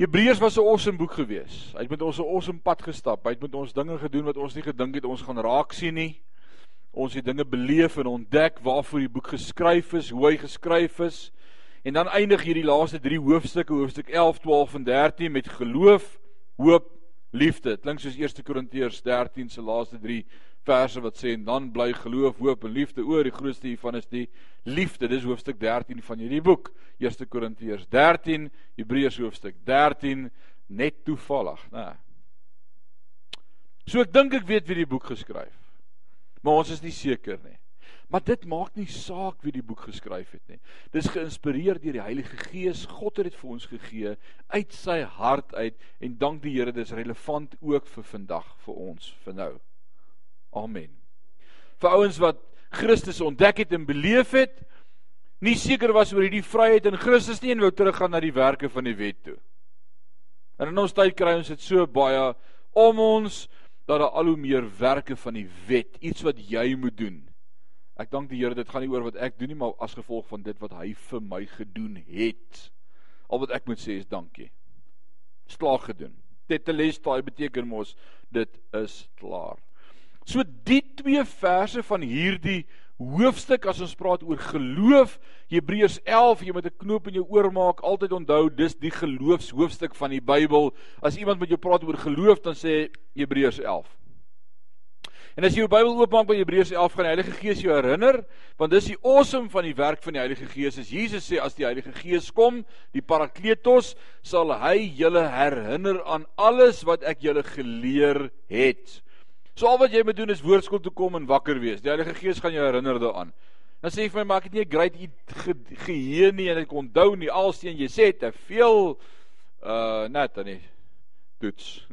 Hebreërs was 'n awesome boek gewees. Hy het met ons 'n awesome pad gestap. Hy het met ons dinge gedoen wat ons nie gedink het ons gaan raak sien nie. Ons het dinge beleef en ontdek waarvoor die boek geskryf is, hoe hy geskryf is. En dan eindig hierdie laaste 3 hoofstukke, hoofstuk 11, 12 en 13 met geloof, hoop, liefde. Dit klink soos 1 Korintiërs 13 se laaste 3 verse wat sê en dan bly geloof, hoop en liefde oor. Die grootste hiervan is die liefde. Dis hoofstuk 13 van hierdie boek. 1 Korintiërs 13, Hebreërs hoofstuk 13 net toevallig, né? So ek dink ek weet wie die boek geskryf. Maar ons is nie seker nie. Maar dit maak nie saak wie die boek geskryf het nie. Dis geïnspireer deur die Heilige Gees. God het dit vir ons gegee uit sy hart uit en dank die Here dis relevant ook vir vandag vir ons vir nou. Amen. Vir ouens wat Christus ontdek het en beleef het, nie seker was oor hierdie vryheid in Christus nie en wou teruggaan na die werke van die wet toe. En in ons tyd kry ons dit so baie om ons dat daar al hoe meer werke van die wet, iets wat jy moet doen. Ek dank die Here dit gaan nie oor wat ek doen nie, maar as gevolg van dit wat hy vir my gedoen het. Al wat ek moet sê is dankie. Slaag gedoen. Tetelestai beteken mos dit is klaar. So die twee verse van hierdie hoofstuk as ons praat oor geloof, Hebreërs 11, jy moet 'n knoop in jou oor maak, altyd onthou dis die geloofshoofstuk van die Bybel. As iemand met jou praat oor geloof, dan sê Hebreërs 11. En as jy jou Bybel oopmaak by Hebreërs 11, gaan die Heilige Gees jou herinner, want dis die awesome van die werk van die Heilige Gees. As Jesus sê as die Heilige Gees kom, die Parakletos, sal hy julle herinner aan alles wat ek julle geleer het. So al wat jy moet doen is woordskool toe kom en wakker wees. Die Heilige Gees gaan jou herinner daaraan. Dan sê jy vir my, maak dit nie 'n great ge geheue nie en ek onthou nie alsteen jy sê te veel uh net dan nie. Toets.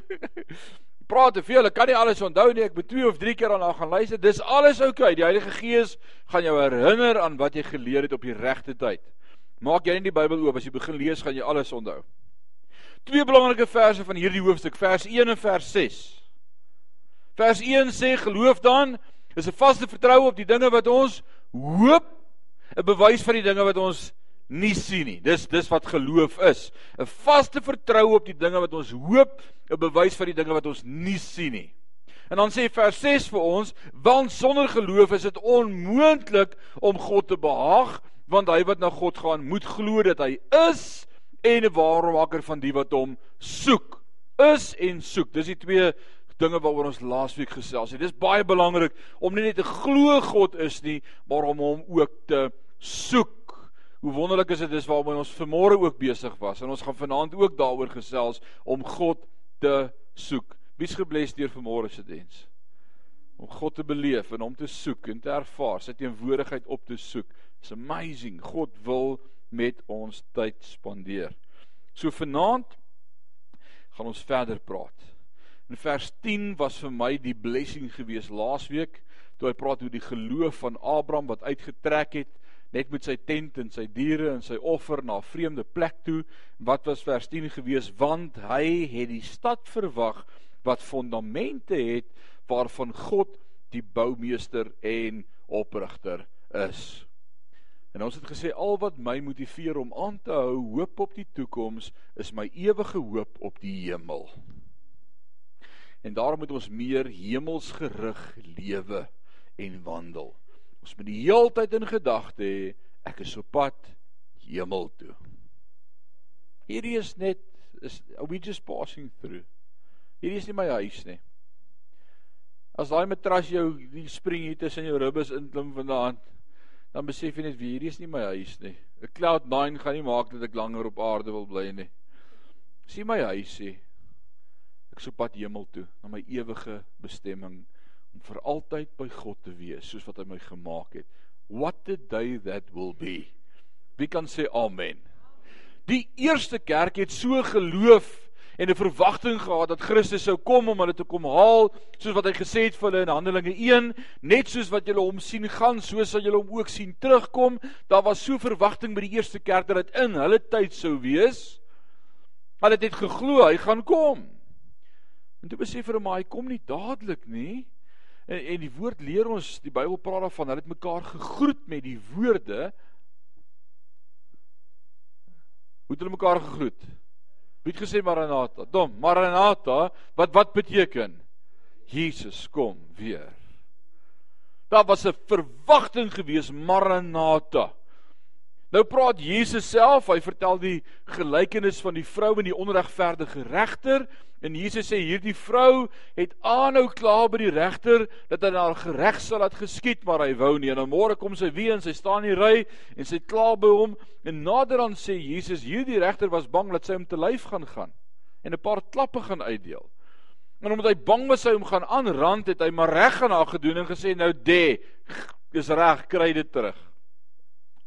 Praat te veel, ek kan nie alles onthou nie. Ek moet twee of drie keer daarna gaan luister. Dis alles oukei. Okay. Die Heilige Gees gaan jou herinner aan wat jy geleer het op die regte tyd. Maak jy nie die Bybel oop as jy begin lees, gaan jy alles onthou. Twee belangrike verse van hierdie hoofstuk, vers 1 en vers 6. Vers 1 sê geloof dan is 'n vaste vertroue op die dinge wat ons hoop, 'n bewys van die dinge wat ons nie sien nie. Dis dis wat geloof is. 'n Vaste vertroue op die dinge wat ons hoop, 'n bewys van die dinge wat ons nie sien nie. En dan sê vers 6 vir ons, want sonder geloof is dit onmoontlik om God te behaag, want hy wat na God gaan, moet glo dat hy is en 'n waarmaker van die wat hom soek. Is en soek. Dis die twee dinge waaroor ons laasweek gesels het. Dis baie belangrik om nie net te glo God is nie, maar om hom ook te soek. Hoe wonderlik is dit dis waarmee ons vanmôre ook besig was en ons gaan vanaand ook daaroor gesels om God te soek. Wie's gebless deur vanmôre se diens? Om God te beleef en hom te soek en te ervaar, sy teenwoordigheid op te soek. It's amazing. God wil met ons tyd spandeer. So vanaand gaan ons verder praat. In vers 10 was vir my die blessing gewees laasweek toe hy praat oor die geloof van Abraham wat uitgetrek het net met sy tent en sy diere en sy offer na 'n vreemde plek toe. Wat was vers 10 gewees? Want hy het die stad verwag wat fondamente het waarvan God die boumeester en oprigter is. En ons het gesê al wat my motiveer om aan te hou hoop op die toekoms is my ewige hoop op die hemel. En daarom moet ons meer hemelsgerig lewe en wandel. Ons moet die heeltyd in gedagte hê ek is op pad hemel toe. Hierdie is net is we just passing through. Hierdie is nie my huis nie. As daai matras jou die spring hier tussen jou ribbes inklim vanaand, dan besef jy net wie hierdie is nie my huis nie. 'n Cloud 9 gaan nie maak dat ek langer op aarde wil bly nie. Dis nie my huisie. Ek sou pad hemel toe, na my ewige bestemming om vir altyd by God te wees, soos wat hy my gemaak het. What the day that will be. Wie kan sê amen? Die eerste kerk het so geloof en 'n verwagting gehad dat Christus sou kom om hulle te kom haal, soos wat hy gesê het vir hulle in Handelinge 1, net soos wat julle hom sien gaan, so sal julle hom ook sien terugkom. Daar was so verwagting by die eerste kerk dat dit in hulle tyd sou wees. Hulle het dit geglo hy gaan kom. En toe besef hulle maar hy kom nie dadelik nie. En en die woord leer ons, die Bybel praat daarvan, hulle het mekaar gegroet met die woorde. Hoe het hulle mekaar gegroet? Wie het gesê Maranatha? Dom, Maranatha, wat wat beteken? Jesus kom weer. Daar was 'n verwagting gewees Maranatha. Nou praat Jesus self, hy vertel die gelykenis van die vrou en die onregverdige regter en Jesus sê hierdie vrou het aanhou kla by die regter dat hy haar gereg sal laat geskied, maar hy wou nie. Nou môre kom sy weer en sy staan in die ry en sy kla by hom en naderhand sê Jesus hierdie regter was bang dat sy hom te lyf gaan gaan en 'n paar klappe gaan uitdeel. En omdat hy bang was hy hom gaan aanrand, het hy maar reg aan haar gedoen en gesê nou dê, is reg, kry dit terug.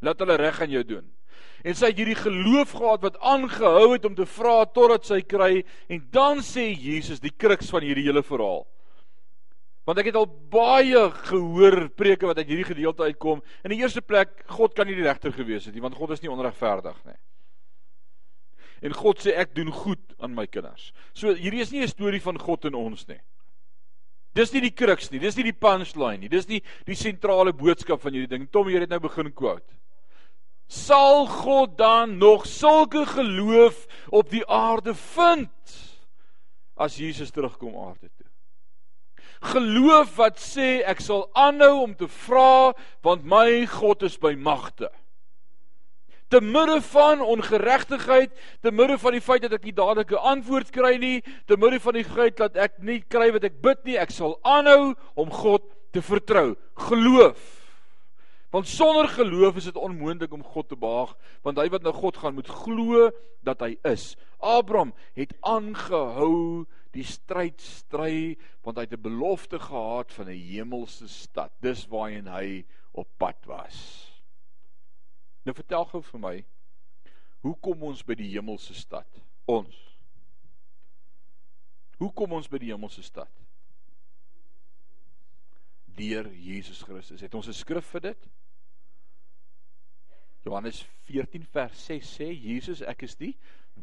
Laat hulle reg aan jou doen. En sy het hierdie geloof gehad wat aangehou het om te vra totdat sy kry en dan sê Jesus die kruks van hierdie hele verhaal. Want ek het al baie gehoor preke wat uit hierdie gedeelte uitkom. In die eerste plek, God kan nie die regter gewees het nie, want God is nie onregverdig nie. En God sê ek doen goed aan my kinders. So hierdie is nie 'n storie van God en ons nie. Dis nie die kruks nie, dis nie die punchline nie, dis nie die sentrale boodskap van hierdie ding. Tom hier het nou begin quote. Sal God dan nog sulke geloof op die aarde vind as Jesus terugkom aarde toe? Geloof wat sê ek sal aanhou om te vra want my God is by magte te midde van ongeregtigheid, te midde van die feit dat ek nie dadelik 'n antwoord kry nie, te midde van die feit dat ek nie kry wat ek bid nie, ek sal aanhou om God te vertrou. Geloof. Want sonder geloof is dit onmoontlik om God te behaag, want hy wat na God gaan moet glo dat hy is. Abraham het aangehou die stryd stry want hy het 'n belofte gehad van 'n hemelse stad. Dis waarheen hy op pad was. Nou vertel gou vir my, hoe kom ons by die hemelse stad? Ons. Hoe kom ons by die hemelse stad? Deur Jesus Christus. Het ons 'n skrif vir dit? Johannes 14 vers 6 sê Jesus, ek is die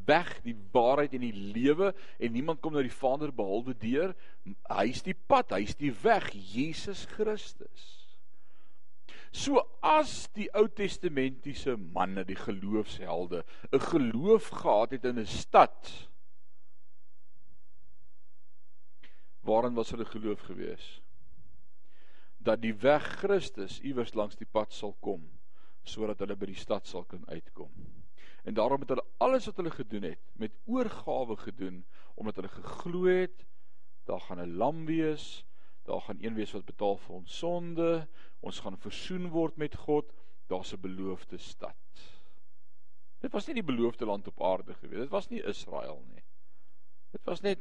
weg, die waarheid en die lewe en niemand kom na die Vader behalwe deur hy is die pad, hy is die weg, Jesus Christus. So as die Ou Testamentiese manne, die geloofshelde, 'n geloof gehad het in 'n stad, waarin was hulle geloof gewees? Dat die weg Christus iewers langs die pad sal kom sodat hulle by die stad sal kan uitkom. En daarom het hulle alles wat hulle gedoen het met oorgawe gedoen omdat hulle geglo het daar gaan 'n lam wees daar gaan een wees wat betaal vir ons sonde, ons gaan versoen word met God, daar's 'n beloofde stad. Dit was nie die beloofde land op aarde gewees, dit was nie Israel nie. Dit was net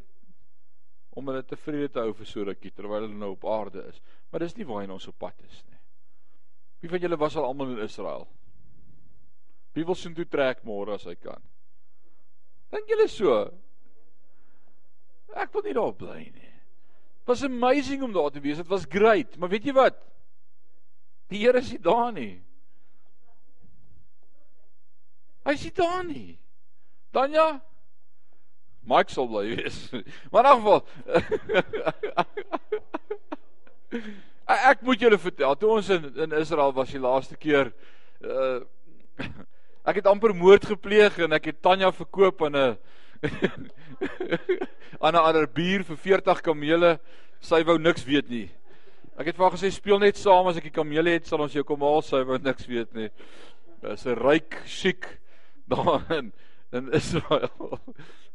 om hulle tevrede te hou vir so rukkie terwyl hulle nou op aarde is, maar dis nie waarheen ons op pad is nie. Wie van julle was al almal in Israel? Wie wil sien toe trek môre as hy kan? Dink julle so? Ek wil nie daar bly nie was amazing om daar te wees. Dit was great, maar weet jy wat? Die Here is nie daar nie. Hy is nie daar nie. Tanya Mike sal bly wees. Maar in geval Ek moet julle vertel, toe ons in in Israel was die laaste keer uh ek het amper moord gepleeg en ek het Tanya verkoop aan 'n aan 'n ander bier vir 40 kamele. Sy wou niks weet nie. Ek het vir haar gesê speel net saam as ek die kamele het, sal ons jou kom haal. Sy wou niks weet nie. Dis 'n ryk chic daarin in Israel.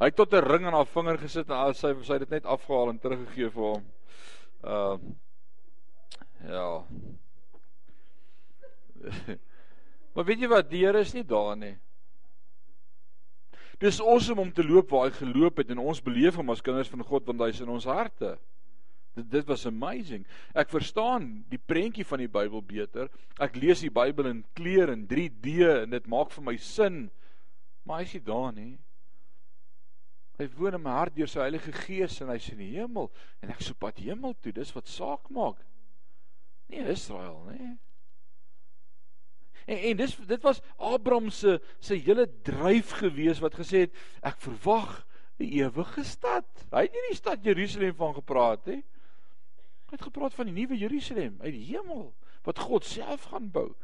Hy het tot 'n ring aan haar vinger gesit en sy sy het dit net afgehaal en teruggegee vir hom. Ehm uh, Ja. maar weet jy wat, die Here is nie daar nie. Dis awesome om te loop waar hy geloop het en ons beleef hom as kinders van God want hy is in ons harte. Dit dit was amazing. Ek verstaan die prentjie van die Bybel beter. Ek lees die Bybel in kleur en 3D en dit maak vir my sin. Maar hy is nie daar nie. Hy woon in my hart deur sy Heilige Gees en hy's in die hemel en ek soop pad hemel toe. Dis wat saak maak. Nie Israel nie. En en dis dit was Abraham se se hele dryf gewees wat gesê het ek verwag 'n ewige stad. Hy het nie die stad Jerusalem van gepraat nie. Hy het gepraat van die nuwe Jerusalem uit die hemel wat God self gaan bou.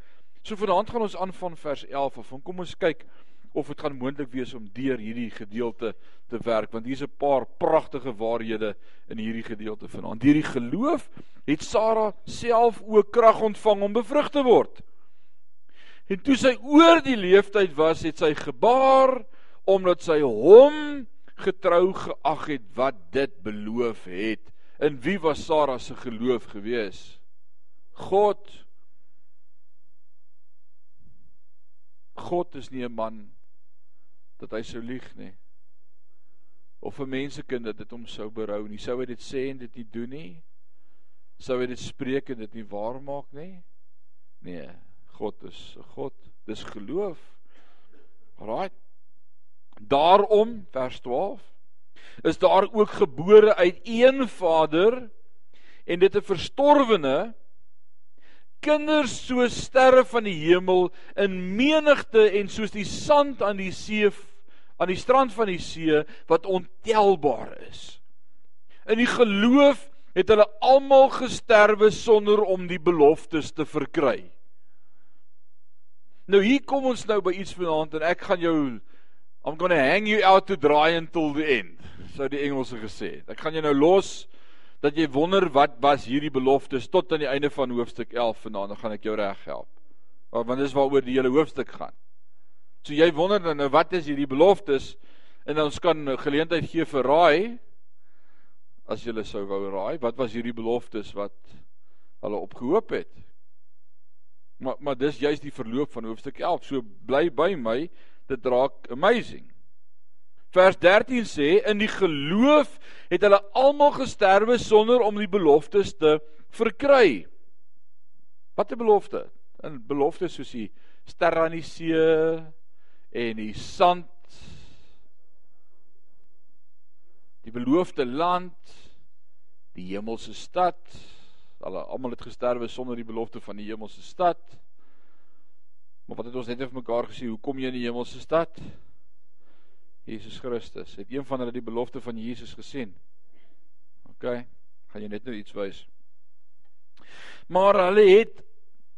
So vanaand gaan ons aan van vers 11 af. Kom ons kyk of dit gaan moontlik wees om deur hierdie gedeelte te werk want hier's 'n paar pragtige waarhede in hierdie gedeelte vanaand. Deur die geloof het Sara self ook krag ontvang om bevrug te word. En toe sy oor die leeftyd was, het sy gebaar omdat sy hom getrou geag het wat dit beloof het. In wie was Sara se geloof gewees? God God is nie 'n man dat hy sou lieg nie. Of 'n mensekind dat dit hom sou berou nie. Sou hy dit sê en dit nie doen nie? Sou hy dit spreek en dit nie waar maak nie? Nee, God is 'n God. Dis geloof. Right. Daarom vers 12 is daar ook gebore uit een Vader en dit 'n verstorwene kinders so sterre van die hemel in menigte en soos die sand aan die see aan die strand van die see wat ontelbaar is. In die geloof het hulle almal gesterwe sonder om die beloftes te verkry. Nou hier kom ons nou by iets vanaand en ek gaan jou I'm going to hang you out to dry until the end, sou die Engelse gesê het. Ek gaan jou nou los dat jy wonder wat was hierdie beloftes tot aan die einde van hoofstuk 11 vanaand, dan gaan ek jou reg help. Want dis waaroor die hele hoofstuk gaan. So jy wonder dan nou wat is hierdie beloftes en ons kan geleentheid gee vir raai as jy sou wou raai, wat was hierdie beloftes wat hulle opgehoop het? Maar maar dis juis die verloop van hoofstuk 11. So bly by my, dit raak amazing. Vers 13 sê in die geloof het hulle almal gesterwe sonder om die beloftes te verkry. Wat 'n belofte. 'n Belofte soos die sterre aan die see en die sand die beloofde land die hemelse stad hulle almal het gesterwe sonder die belofte van die hemelse stad maar wat het ons net vir mekaar gesê hoe kom jy in die hemelse stad Jesus Christus. Het een van hulle die belofte van Jesus gesien? OK, gaan jy net nou iets wys. Maar hulle het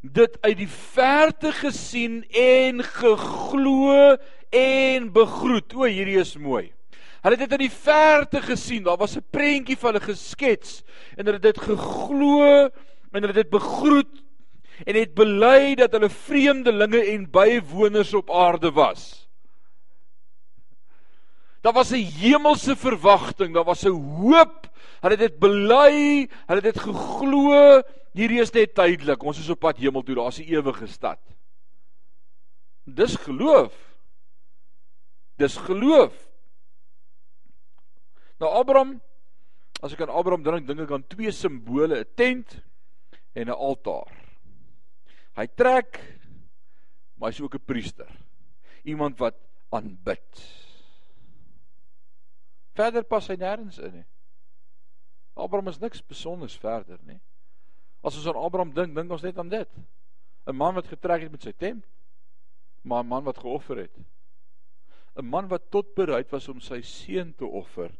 dit uit die verte gesien en geglo en begroet. O, hierdie is mooi. Hulle het dit uit die verte gesien. Daar was 'n prentjie van hulle geskets en hulle het dit geglo en hulle het dit begroet en het bely dat hulle vreemdelinge en bywoners op aarde was. Daar was 'n hemelse verwagting, daar was 'n hoop. Hulle het dit bely, hulle het dit geglo. Hierdie is net tydelik. Ons is op pad hemel toe, daar's 'n ewige stad. Dis geloof. Dis geloof. Nou Abraham, as ek aan Abraham dink, dink ek aan twee simbole, 'n tent en 'n altaar. Hy trek, maar hy's ook 'n priester. Iemand wat aanbid. Verder pas hy nêrens in nie. Abraham is niks besonders verder nie. As ons aan Abraham dink, dink ons net aan dit. 'n Man wat getrek het met sy tent, maar 'n man wat geoffer het. 'n Man wat tot bereid was om sy seun te offer.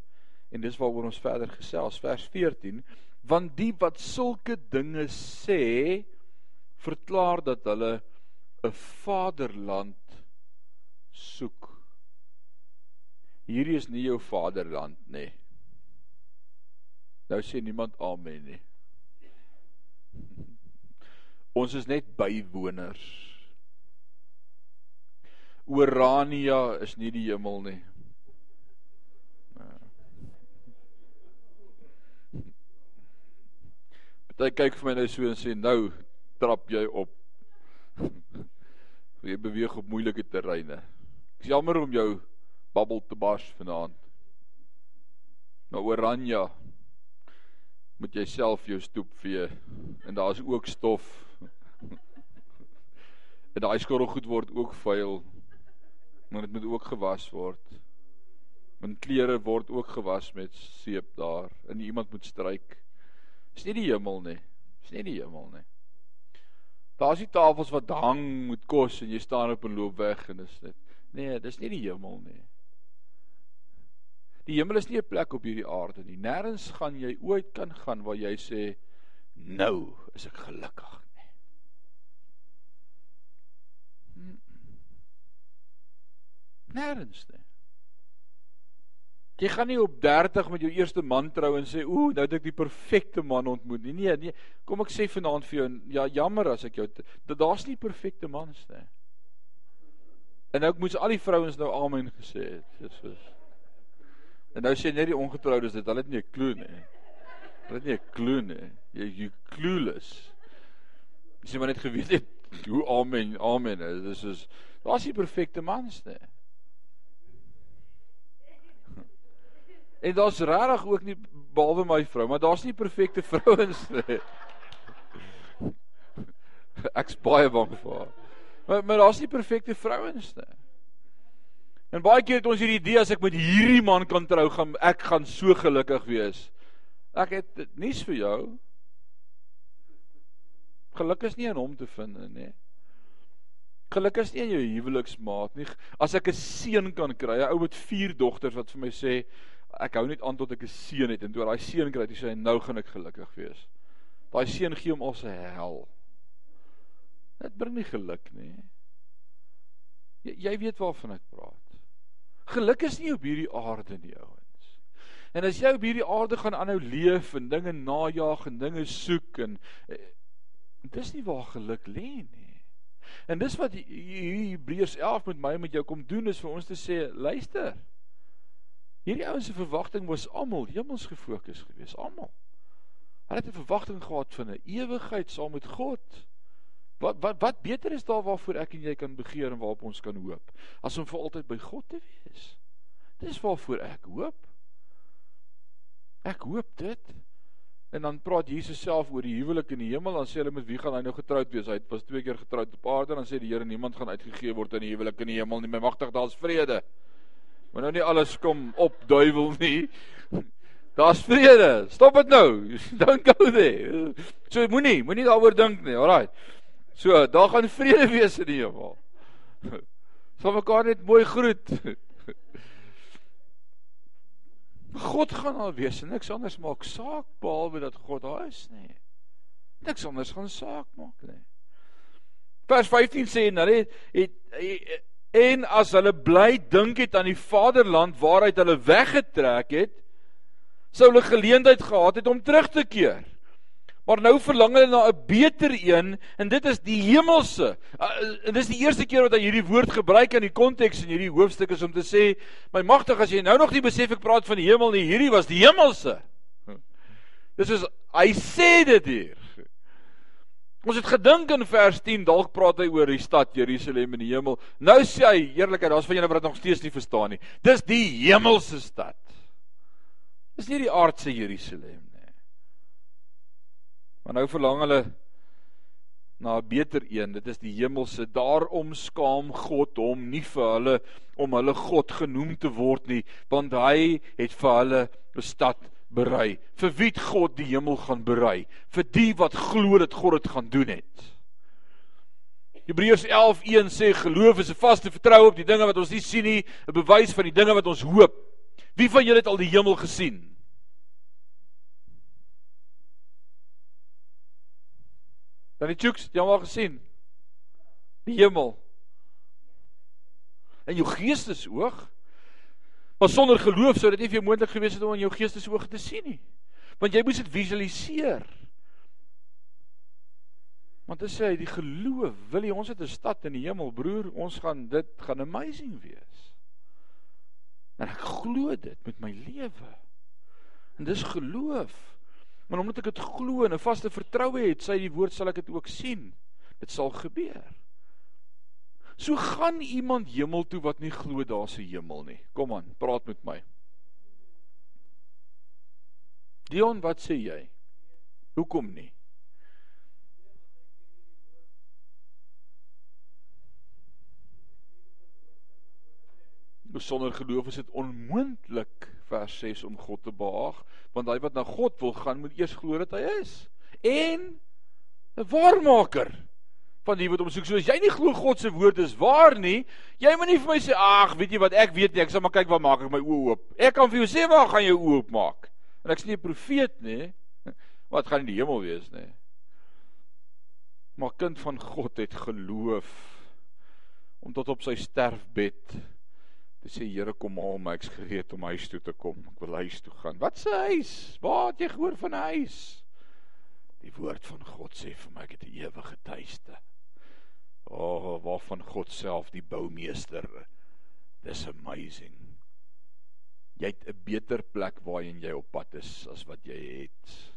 En dis waaroor ons verder gesels vers 14, want die wat sulke dinge sê, verklaar dat hulle 'n vaderland soek hierdie is nie jou vaderland nie. Nou sê niemand amen nie. Ons is net bywoners. Orania is nie die hemel nie. Party kyk vir my nou so en sê nou trap jy op. jy beweeg op moeilike terreine. Ek's jammer om jou babbel te bars vanaand. Na Oranje moet jy self jou stoep vee en daar's ook stof. en daai skorrelgoed word ook vuil. Maar dit moet ook gewas word. Want klere word ook gewas met seep daar. En iemand moet stryk. Dis nie die hemel nie. Dis nie die hemel nie. Daar's die tafels wat hang moet kos en jy staan op en loop weg en dis net nee, dis nie die hemel nie. Die hemel is nie 'n plek op hierdie aarde nie. Nêrens gaan jy ooit kan gaan waar jy sê nou is ek gelukkig nie. Nêrens nie. Jy gaan nie op 30 met jou eerste man trou en sê ooh, nou het ek die perfekte man ontmoet nie. Nee, nee, kom ek sê vanaand vir jou, ja jammer as ek jou dat daar's nie perfekte mans nie. En nou ek moes al die vrouens nou amen gesê het. Jesus. En nou sê net die ongetroudes dit, hulle het nie 'n klou nie. Hulle het nie 'n klou nie. Jy jy clueless. Dis maar net geweet het hoe amen, amen. Dis is daar's nie perfekte mans nie. En daar's regtig ook nie behalwe my vrou, maar daar's nie perfekte vrouens nie. Ek's baie bang vir haar. Maar maar daar's nie perfekte vrouens nie. En baie keer het ons hierdie idee as ek met hierdie man kan trou, gaan ek gaan so gelukkig wees. Ek het nuus vir jou. Geluk is nie in hom te vind nie. Geluk is nie in jou huweliksmaat nie. As ek 'n seun kan kry, 'n ou met 4 dogters wat vir my sê, ek hou net aan tot ek 'n seun het en toe daai seun kry, dis hy nou gaan ek gelukkig wees. Daai seun gee hom al sy hel. Dit bring nie geluk nie. Jy, jy weet waarvan ek praat. Geluk is nie op hierdie aarde nie, ouens. En as jy op hierdie aarde gaan aanhou leef en dinge najag en dinge soek en eh, dis nie waar geluk lê nie. En dis wat Hebreërs 11 met my en met jou kom doen is vir ons te sê, luister. Hierdie ouens se verwagting was almal hemels gefokus geweest, almal. Hulle het 'n verwagting gehad van 'n ewigheid saam met God. Wat wat wat beter is daar waarvoor ek en jy kan begeer en waarop ons kan hoop as om vir altyd by God te wees. Dis waarvoor ek hoop. Ek hoop dit. En dan praat Jesus self oor die huwelik in die hemel, dan sê hulle met wie gaan hy nou getroud wees? Hy was twee keer getroud op aarde, dan sê die Here niemand gaan uitgegee word in die huwelik in die hemel nie. My magtig, daar's vrede. Maar nou nie alles kom op duiwel nie. Daar's vrede. Stop dit nou. Don't go there. So moenie, moenie daaroor dink nie. Alraai. So, daar gaan vrede wees in die hemel. Sal mekaar net mooi groet. God gaan al wees en niks anders maak saak behalwe dat God daar is nie. Niks anders gaan saak maak nie. Vers 15 sê nou het, het En as hulle bly dink het aan die vaderland waaruit hulle weggetrek het, sou hulle geleentheid gehad het om terug te keer. Maar nou verlang hulle na 'n beter een en dit is die hemelse. Uh, en dis die eerste keer wat hy hierdie woord gebruik in die konteks in hierdie hoofstuk is om te sê, my magtig as jy nou nog nie besef ek praat van die hemel nie, hierdie was die hemelse. Dis is hy sê dit hier. Ons het gedink in vers 10 dalk praat hy oor die stad Jerusalem in die hemel. Nou sê hy eerlikheid, daar's van julle wat nog steeds nie verstaan nie. Dis die hemelse stad. Dis nie die aardse Jerusalem. Maar nou verlang hulle na 'n beter een. Dit is die hemelse. Daarom skaam God hom nie vir hulle om hulle God genoem te word nie, want hy het vir hulle 'n stad berei. Vir wie God die hemel gaan berei? Vir die wat glo dat God dit gaan doen het. Hebreërs 11:1 sê geloof is 'n vaste vertroue op die dinge wat ons nie sien nie, 'n bewys van die dinge wat ons hoop. Wie van julle het al die hemel gesien? Dan die chooks, jy het al gesien. Die hemel. En jou geestesoog Maar sonder geloof sou dit nie vir jou moontlik gewees het om in jou geestesoog te sien nie. Want jy moes dit visualiseer. Want sê hy die geloof, wil jy ons het 'n stad in die hemel, broer, ons gaan dit gaan amazing wees. En ek glo dit met my lewe. En dis geloof. Maar omdat ek dit glo en 'n vaste vertroue het, sê die woord sal ek dit ook sien. Dit sal gebeur. So gaan iemand hemel toe wat nie glo daar's 'n hemel nie. Kom aan, praat met my. Dion, wat sê jy? Hoekom nie? Sonder geloof is dit onmoontlik vers 6 om God te behaag, want hy wat na God wil gaan, moet eers glo dat hy is en 'n waarmaker van die wat hom soek. So as jy nie glo God se woord is waar nie, jy moet nie vir my sê ag, weet jy wat ek weet nie, ek sal maar kyk waar maak ek my oë oop. Ek kan vir jou sê waar gaan jy oë oop maak. En ek's nie 'n profeet nie. Wat gaan in die hemel wees nie. Maar kind van God het geloof om tot op sy sterfbed sê Here kom haal my, ek's gereed om huis toe te kom. Ek wil huis toe gaan. Wat se huis? Waar het jy gehoor van 'n huis? Die woord van God sê vir my ek het 'n ewige tuiste. O, oh, waarvan God self die boumeester. Dis amazing. Jy het 'n beter plek waarheen jy op pad is as wat jy het.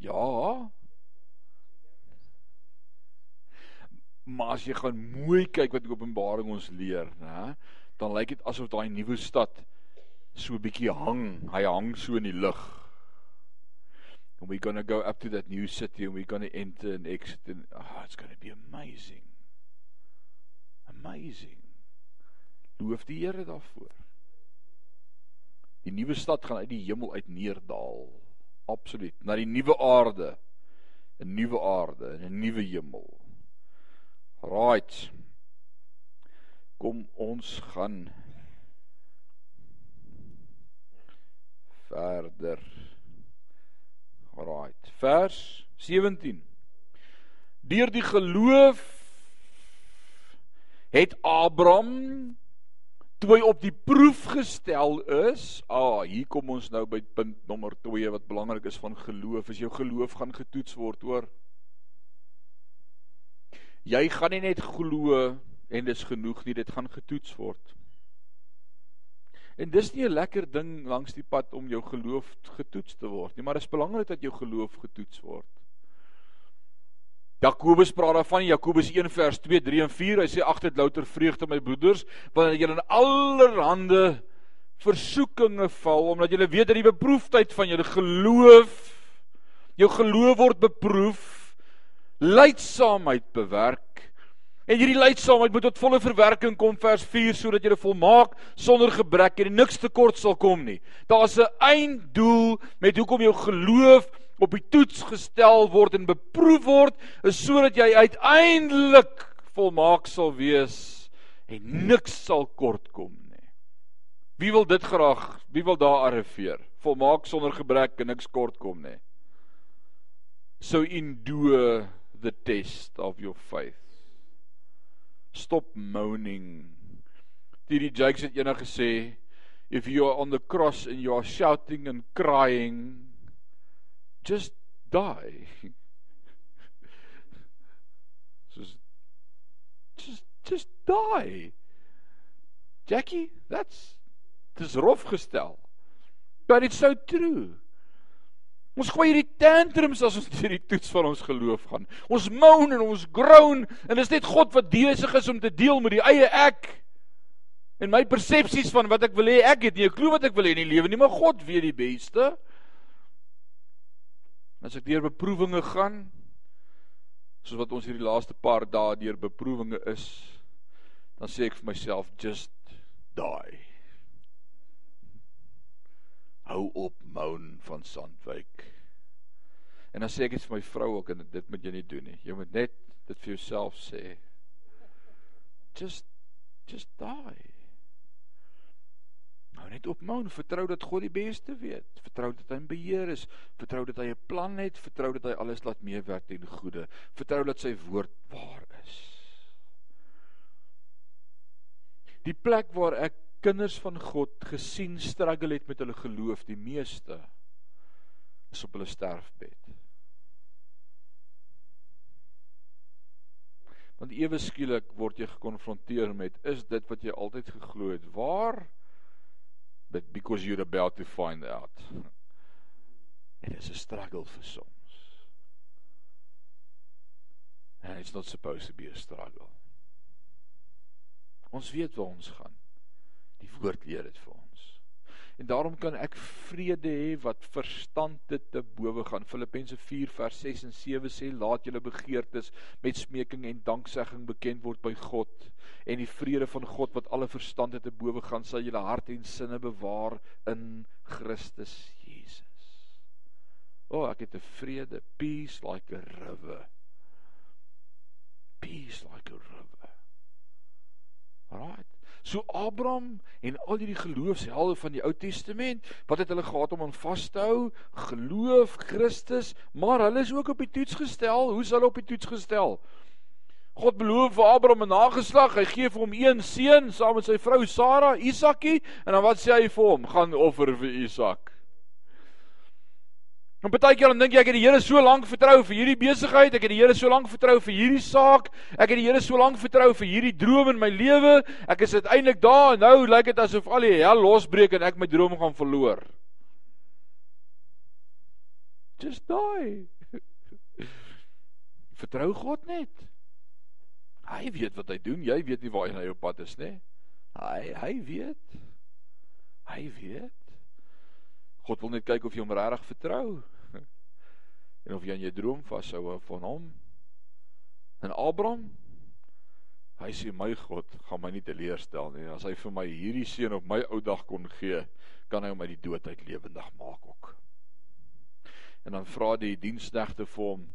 Ja. Maar as jy gaan mooi kyk wat Openbaring ons leer, hè, dan lyk dit asof daai nuwe stad so 'n bietjie hang. Hy hang so in die lug. And we're going to go up to that new city and we're going to enter and exit and oh, it's going to be amazing. Amazing. Loof die Here daarvoor. Die nuwe stad gaan uit die hemel uit neerdal. Absoluut. Na die nuwe aarde. 'n Nuwe aarde en 'n nuwe hemel. Right. Kom ons gaan verder. Right. Vers 17. Deur die geloof het Abraham toe hy op die proef gestel is, ah, hier kom ons nou by punt nommer 2 wat belangrik is van geloof, is jou geloof gaan getoets word, hoor. Jy gaan nie net glo en dis genoeg nie, dit gaan getoets word. En dis nie 'n lekker ding langs die pad om jou geloof getoets te word nie, maar dit is belangrik dat jou geloof getoets word. Jakobus praat daarvan Jakobus 1 vers 2, 3 en 4. Hy sê ag dit louter vreugde my broeders wanneer julle in allerhande versoekinge val omdat julle weet dat die beproefdheid van julle geloof jou geloof word beproef lydsaamheid bewerk en hierdie lydsaamheid moet tot volle verwerking kom vers 4 sodat jy volmaak sonder gebrek en niks tekort sal kom nie. Daar's 'n einddoel met hoekom jou geloof op die toets gestel word en beproef word, is sodat jy uiteindelik volmaak sal wees en niks sal kort kom nie. Wie wil dit graag? Wie wil daar arriveer? Volmaak sonder gebrek en niks kort kom nie. So endure the test of your faith. Stop moaning. Dierie Jakes het eendag gesê if you are on the cross and you are shouting and crying just die. just just just die. Jackie, that's dis rof gestel. But it's so true. Ons gooi hierdie tantrums as ons deur die toets van ons geloof gaan. Ons moan en ons groan en is net God wat besig is om te deel met die eie ek en my persepsies van wat ek wil hê ek het nie 'n klou wat ek wil hê in die lewe nie, maar God weet die beste. As ek deur beproewinge gaan, soos wat ons hierdie laaste paar dae deur beproewinge is, dan sê ek vir myself just die. Hou op moan van Sandwyk. En dan sê ek dit vir my vrou ook en dit moet jy nie doen nie. Jy moet net dit vir jouself sê. Just just die. Nou net opmou en vertrou dat God die beste weet. Vertrou dat hy in beheer is. Vertrou dat hy 'n plan het. Vertrou dat hy alles laat meewerk ten goeie. Vertrou dat sy woord waar is. Die plek waar ek kinders van God gesien struggle het met hulle geloof, die meeste is op hulle sterfbed. Want ewe skielik word jy gekonfronteer met is dit wat jy altyd geglo het? Waar but because you're about to find out. It is a struggle for some. And it's not supposed to be a struggle. Ons weet waar ons gaan. Die woord leer dit vir ons. En daarom kan ek vrede hê wat verstand dit te bowe gaan. Filippense 4 vers 6 en 7 sê laat julle begeertes met smeking en danksegging bekend word by God en die vrede van God wat alle verstand te bowe gaan sal julle hart en sinne bewaar in Christus Jesus. O, oh, ek het 'n vrede, peace like a river. Peace like a river. Alright. So Abraham en al hierdie geloofshelde van die Ou Testament, wat het hulle gehad om aan vas te hou? Geloof Christus, maar hulle is ook op die toets gestel. Hoe is hulle op die toets gestel? God beloof vir Abraham 'n nageslag. Hy gee vir hom een seun saam met sy vrou Sara, Isakie, en dan wat sê hy vir hom? Gaan offer vir Isak. En baie keer dan dink jy ek het die Here so lank vertrou vir hierdie besigheid, ek het die Here so lank vertrou vir hierdie saak, ek het die Here so lank vertrou vir hierdie droom in my lewe. Ek is uiteindelik daar en nou lyk dit asof al die hel losbreek en ek my droom gaan verloor. Just die. Vertrou God net. Hy weet wat hy doen. Jy weet nie waar hy op pad is nie. Hy hy weet. Hy weet. God wil net kyk of jy hom regtig vertrou. En of jy aan jou droom vashou van hom. En Abraham hy sê my God gaan my nie teleurstel nie. As hy vir my hierdie seun op my ou dag kon gee, kan hy hom uit die dood uit lewendig maak ook. En dan vra die diensknegte vir hom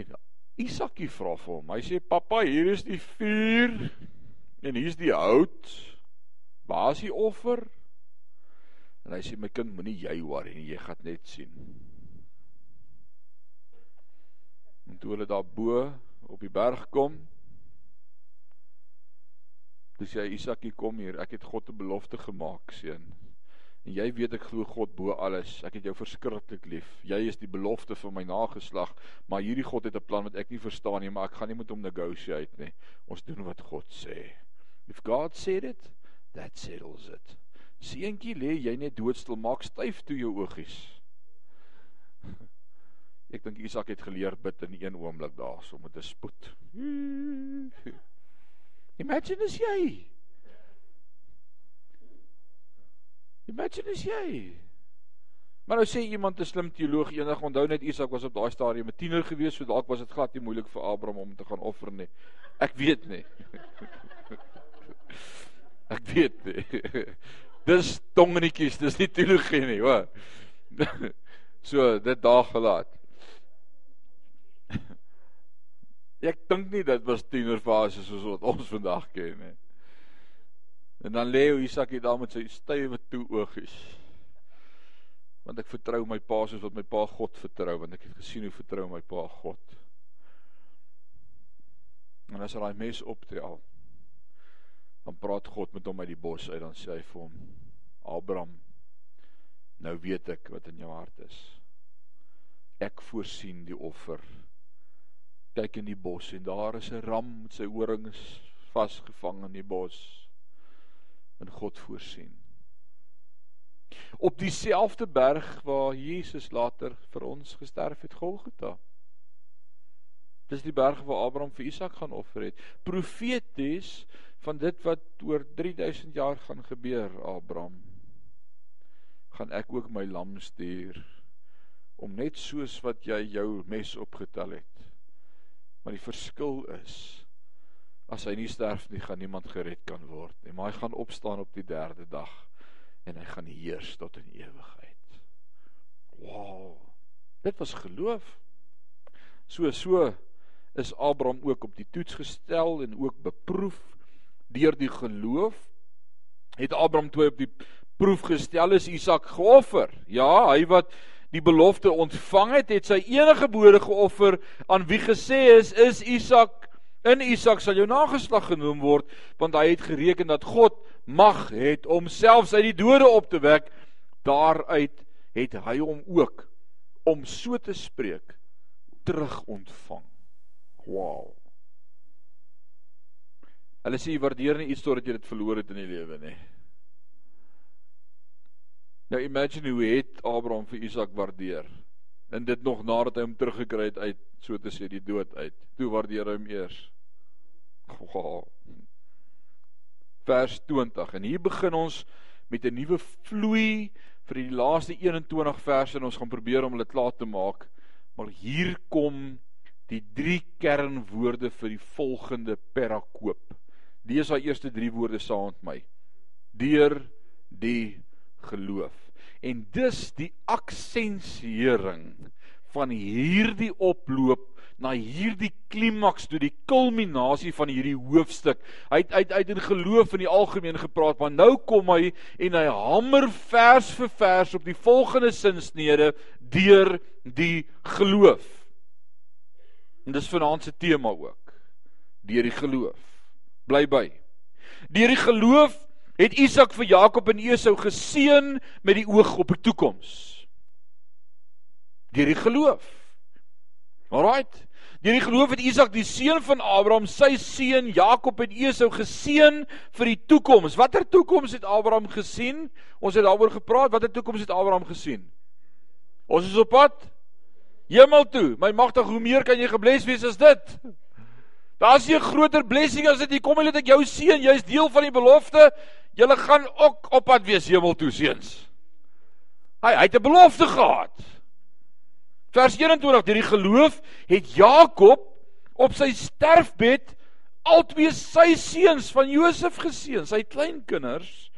en Isakie vra vir hom. Hy sê: "Pappa, hier is die vuur en hier's die hout. Waar is die offer?" En hy sê: "My kind, moenie jy worry nie, jy gaan net sien." En toe hulle daar bo op die berg kom, dis hy Isakie kom hier. Ek het God 'n belofte gemaak, seun. En jy weet ek glo God bo alles. Ek het jou verskriklik lief. Jy is die belofte vir my nageslag, maar hierdie God het 'n plan wat ek nie verstaan nie, maar ek gaan nie met hom negotiate nie. Ons doen wat God sê. If God said it, that settles it. Seentjie lê jy net doodstil, maak styf toe jou oogies. Ek dink Isak het geleer bid in een oomblik daar, so met 'n spoed. Imagine as jy Imagine as jy. Maar nou sê iemand 'n slim teoloog eendag onthou net Isak was op daai stadium 'n tiener gewees, so dalk was dit glad nie moeilik vir Abraham om te gaan offer nie. Ek weet nie. Ek weet nie. Dis tongenetjies, dis nie teologie nie, hoor. So dit daar gelaat. Ek dink nie dit was tienerfase soos wat ons vandag ken nie. En dan lê hoe Isak hier daar met sy stywe toe oogies. Want ek vertrou my pa soos wat my pa God vertrou, want ek het gesien hoe vertrou my pa God. En as hy daai mes optel, dan praat God met hom uit die bos uit, dan sê hy vir hom: "Abraham, nou weet ek wat in jou hart is. Ek voorsien die offer. Kyk in die bos en daar is 'n ram met sy horings vasgevang in die bos." in God voorsien. Op dieselfde berg waar Jesus later vir ons gesterf het, Golgotha. Dis die berg waar Abraham vir Isak gaan offer het. Profeties van dit wat oor 3000 jaar gaan gebeur, Abraham. Gaan ek ook my lam stuur om net soos wat jy jou mes opgetel het. Maar die verskil is As hy nie sterf nie, gaan niemand gered kan word nie, maar hy gaan opstaan op die derde dag en hy gaan heers tot in ewigheid. Wow. Dit was geloof. So so is Abraham ook op die toets gestel en ook beproef deur die geloof. Het Abraham toe op die proef gestel is Isak geoffer. Ja, hy wat die belofte ontvang het, het sy enige gebore geoffer aan wie gesê is is Isak In Isak sal jou nageslag genoem word, want hy het gereken dat God mag het om selfs uit die dode op te wek. Daaruit het hy hom ook om so te spreek terug ontvang. Wow. Hulle sê jy waardeer nie iets totdat jy dit verloor het in die lewe nie. Nou imagine hoe het Abraham vir Isak waardeer en dit nog nadat hy hom teruggekry het uit so te sê die dood uit. Toe waardeer hy hom eers. Wow. Vers 20 en hier begin ons met 'n nuwe vloei vir die laaste 21 verse en ons gaan probeer om dit klaar te maak. Maar hier kom die drie kernwoorde vir die volgende perakoop. Lees daai eerste drie woorde saam met my. Deur die geloof. En dis die aksensiering van hierdie oploop na hierdie klimaks toe die kulminasie van hierdie hoofstuk. Hy het uit uit in geloof in die algemeen gepraat, maar nou kom hy en hy hamer vers vir vers op die volgende sinsnede deur die geloof. En dis vanaand se tema ook. deur die geloof. Bly by. Deur die geloof het Isak vir Jakob en Esau geseën met die oog op die toekoms. Deur die geloof. Alraight. Deur die geloof het Isak die seun van Abraham, sy seun Jakob en Esau geseën vir die toekoms. Watter toekoms het Abraham gesien? Ons het daaroor gepraat. Watter toekoms het Abraham gesien? Ons is op pad hemel toe. My magtig, hoe meer kan jy gebless wees as dit? Daar's 'n groter blessing as dit. Jy kom hulle dat ek jou seën, jy's deel van die belofte. Julle gaan ook op pad wees hemel toe, seuns. Hy hy het 'n belofte gehad. Vers 21: Deur die geloof het Jakob op sy sterfbed albei sy seuns van Josef geseën, sy kleinkinders,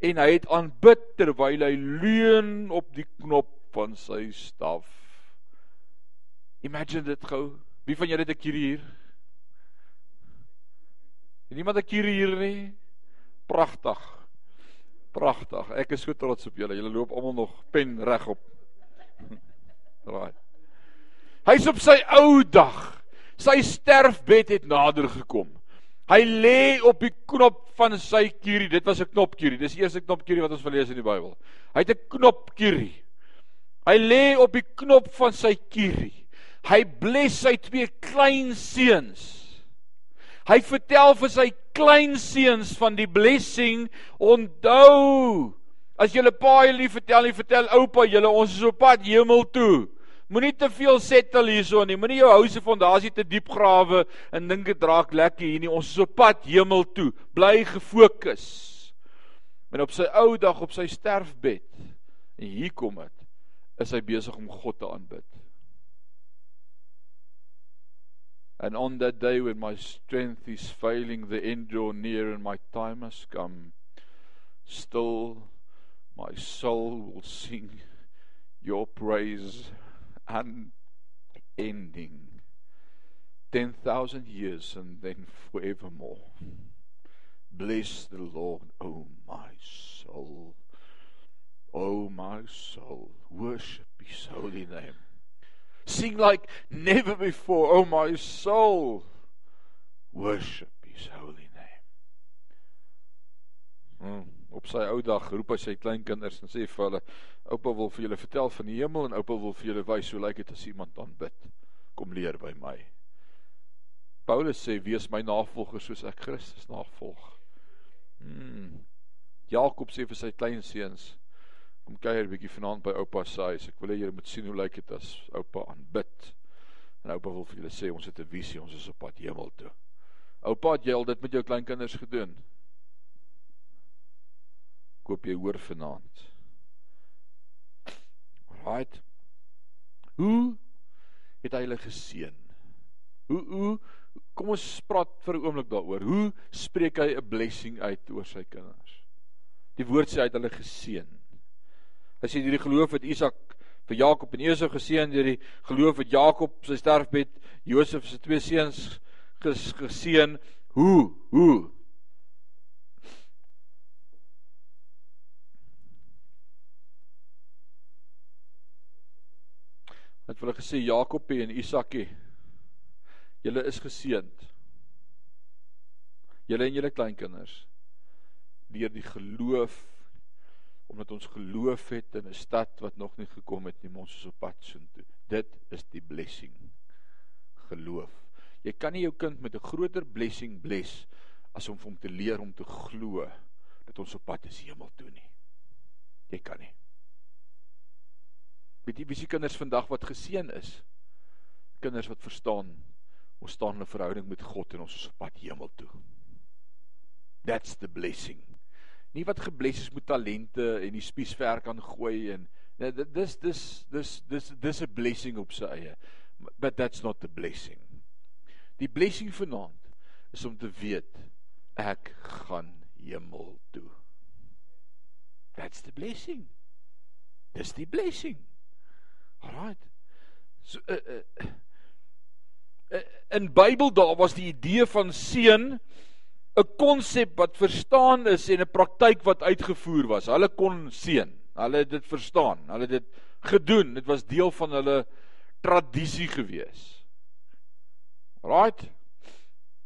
en hy het aanbid terwyl hy leun op die knop van sy staf. Imagine dit gou. Wie van julle het 'n kier hier? Het niemand 'n kier hier nie? Pragtig. Pragtig. Ek is so trots op julle. Julle loop almal nog pen regop. Raai. Hy's op sy ou dag. Sy sterfbed het nader gekom. Hy lê op die knop van sy kierie. Dit was 'n knopkierie. Dis die eerste knopkierie wat ons verlees in die Bybel. Hy het 'n knopkierie. Hy lê op die knop van sy kierie. Hy bless sy twee klein seuns. Hy vertel vir sy klein seuns van die blessing. Onthou, as julle pa julle vertel, jy vertel oupa julle ons is op pad hemel toe. Moenie te veel settle hierso nie. Moenie jou house fondasie te diep grawe en dink dit raak lekker hier nie. Ons is op pad hemel toe. Bly gefokus. En op sy ou dag op sy sterfbed en hier kom dit, is hy besig om God te aanbid. And on that day when my strength is failing, the end draw near, and my time has come, still my soul will sing your praise unending. 10,000 years and then forevermore. Bless the Lord, O oh my soul. O oh my soul, worship his holy name. Sing like never before. Oh my soul, worship his holy name. Hmm. Op sy ou dag roep hy sy kleinkinders en sê vir hulle: "Oupa wil vir julle vertel van die hemel en oupa wil vir julle wys hoe lyk dit as iemand aanbid. Kom leer by my." Paulus sê: "Wees my navolger soos ek Christus navolg." Hmm. Jakob sê vir sy kleinseuns: Kom kuier 'n bietjie vanaand by oupa se huis. Ek wil hê julle moet sien hoe lyk dit as oupa aanbid. En oupa wil vir julle sê ons het 'n visie, ons is op pad hemel toe. Oupa, het jy al dit met jou kleinkinders gedoen? Koop jy hoor vanaand. Right. Hoe het hy hulle geseën? Hoe hoe kom ons praat vir 'n oomblik daaroor. Hoe spreek hy 'n blessing uit oor sy kinders? Die woord sê hy het hulle geseën. As jy hierdie geloof het Isak vir Jakob en Esau geseën deur die geloof het Jakob sy sterfbed Josef se twee seuns ges, geseën. Hoe? Hoe? Het hulle gesê Jakobie en Isakie julle is geseënd. Julle en julle kleinkinders deur die geloof omdat ons geloof het in 'n stad wat nog nie gekom het nie, ons is op pad soontoe. Dit is die blessing. Geloof. Jy kan nie jou kind met 'n groter blessing bless as om hom te leer om te glo dat ons op pad is hemel toe nie. Jy kan nie. Weet jy wie se kinders vandag wat geseën is? Kinders wat verstaan ons staan in 'n verhouding met God en ons is op pad hemel toe. That's the blessing nie wat gebless is met talente en die spiesver kan gooi en nee, dis dis dis dis dis 'n blessing op sy eie but that's not the blessing. Die blessing vanaand is om te weet ek gaan hemel toe. That's the blessing. Dis die blessing. Alright. So uh, uh, uh, in Bybel daar was die idee van seën 'n konsep wat verstaan is en 'n praktyk wat uitgevoer was. Hulle kon seën. Hulle het dit verstaan. Hulle het dit gedoen. Dit was deel van hulle tradisie gewees. Right?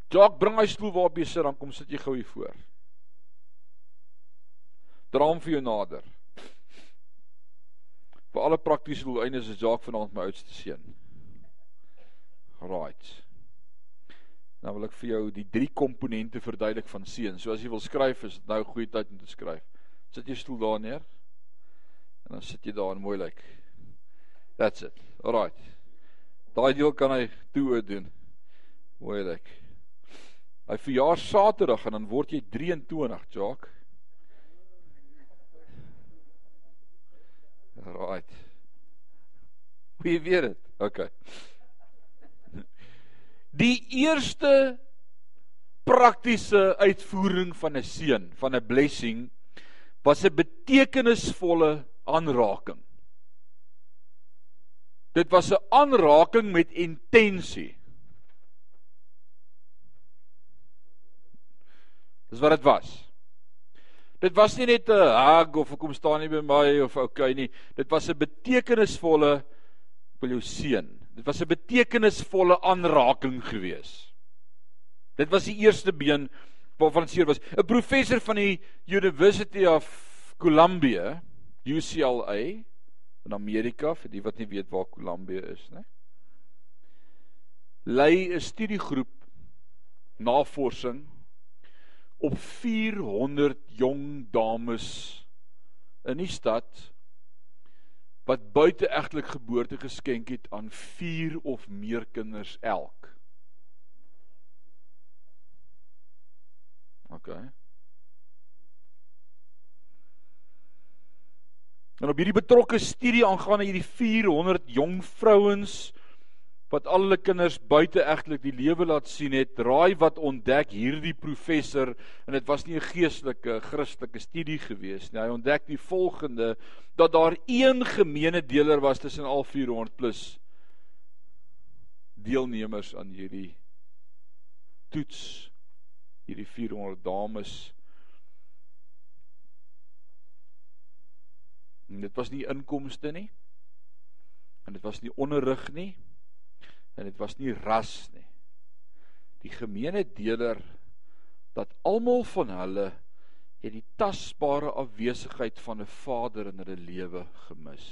Jacques, bring hy stoel waarop jy sit, dan kom sit jy gou hier voor. Dra hom vir jou nader. Vir alle praktiese doeleindes is Jacques vanaand my oudste seun. Right. Nou wil ek vir jou die drie komponente verduidelik van seun. So as jy wil skryf, is dit nou 'n goeie tyd om te skryf. Sit jy stoel daar neer. En dan sit jy daar en mooi lyk. That's it. Alright. Daai deel kan hy toe doen. Mooi lyk. Hy verjaar Saterdag en dan word jy 23, Jock. Right. Wie weet dit? OK. Die eerste praktiese uitvoering van 'n seën, van 'n blessing was 'n betekenisvolle aanraking. Dit was 'n aanraking met intensie. Dis wat dit was. Dit was nie net 'n hug of kom staan nie by my of okay nie. Dit was 'n betekenisvolle wil jou seën. Dit was 'n betekenisvolle aanraking gewees. Dit was die eerste been waarvan seer was. 'n Professor van die University of Columbia, UCLA in Amerika vir die wat nie weet waar Columbia is nie. Lei 'n studiegroep navorsing op 400 jong dames in die stad wat buiteegtelik geboorte geskenk het aan 4 of meer kinders elk. OK. En op hierdie betrokke studie aangaande hierdie 400 jong vrouens wat al hulle kinders buiteegtelik die lewe laat sien het, raai wat ontdek hierdie professor en dit was nie 'n geestelike Christelike studie gewees nie. Hy ontdek die volgende dat daar een gemeene deler was tussen al 400 plus deelnemers aan hierdie toets hierdie 400 dames. En dit was nie inkomste nie. En dit was nie onderrig nie en dit was nie ras nie. Die gemeene deler dat almal van hulle het die tasbare afwesigheid van 'n vader in hulle lewe gemis.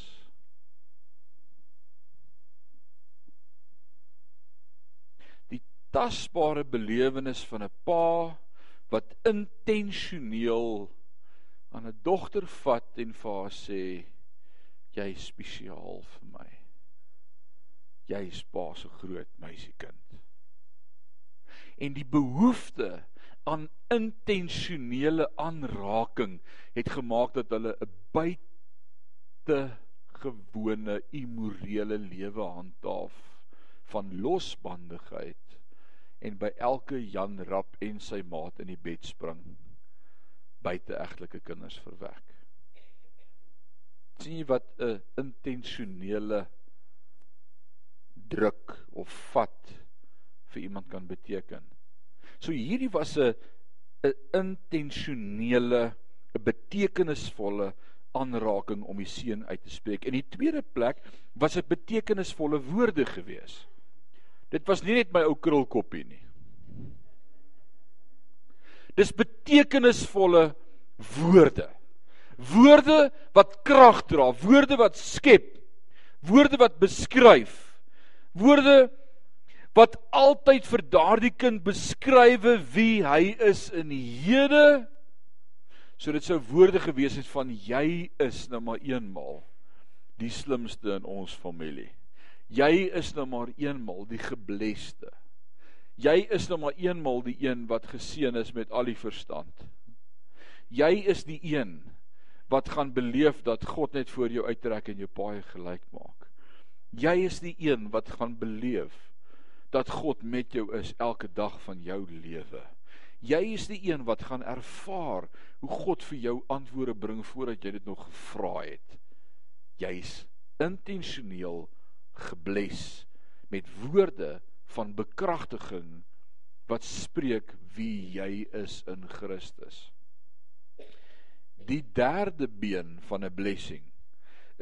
Die tasbare belewenis van 'n pa wat intentioneel aan 'n dogter vat en vir haar sê jy is spesiaal vir my jy is pa se groot meisiekind. En die behoefte aan intentionele aanraking het gemaak dat hulle 'n buite gewone immorele lewe handhaaf van losbandigheid en by elke Jan Rap en sy maat in die bed spring buiteegtelike kinders verwek. sien jy wat 'n intentionele druk of vat vir iemand kan beteken. So hierdie was 'n 'n intentionele, 'n betekenisvolle aanraking om die seun uit te spreek. In die tweede plek was dit betekenisvolle woorde gewees. Dit was nie net my ou krulkoppie nie. Dis betekenisvolle woorde. Woorde wat krag dra, woorde wat skep, woorde wat beskryf woorde wat altyd vir daardie kind beskrywe wie hy is in die hede. So dit sou woorde gewees het van jy is nou maar eenmal die slimste in ons familie. Jy is nou maar eenmal die gebleste jy is nou maar eenmal die een wat geseën is met al die verstand. Jy is die een wat gaan beleef dat God net voor jou uittrek en jou paai gelyk maak Jy is die een wat gaan beleef dat God met jou is elke dag van jou lewe. Jy is die een wat gaan ervaar hoe God vir jou antwoorde bring voordat jy dit nog gevra het. Jy's intentioneel gebles met woorde van bekragtiging wat spreek wie jy is in Christus. Die derde been van 'n blessing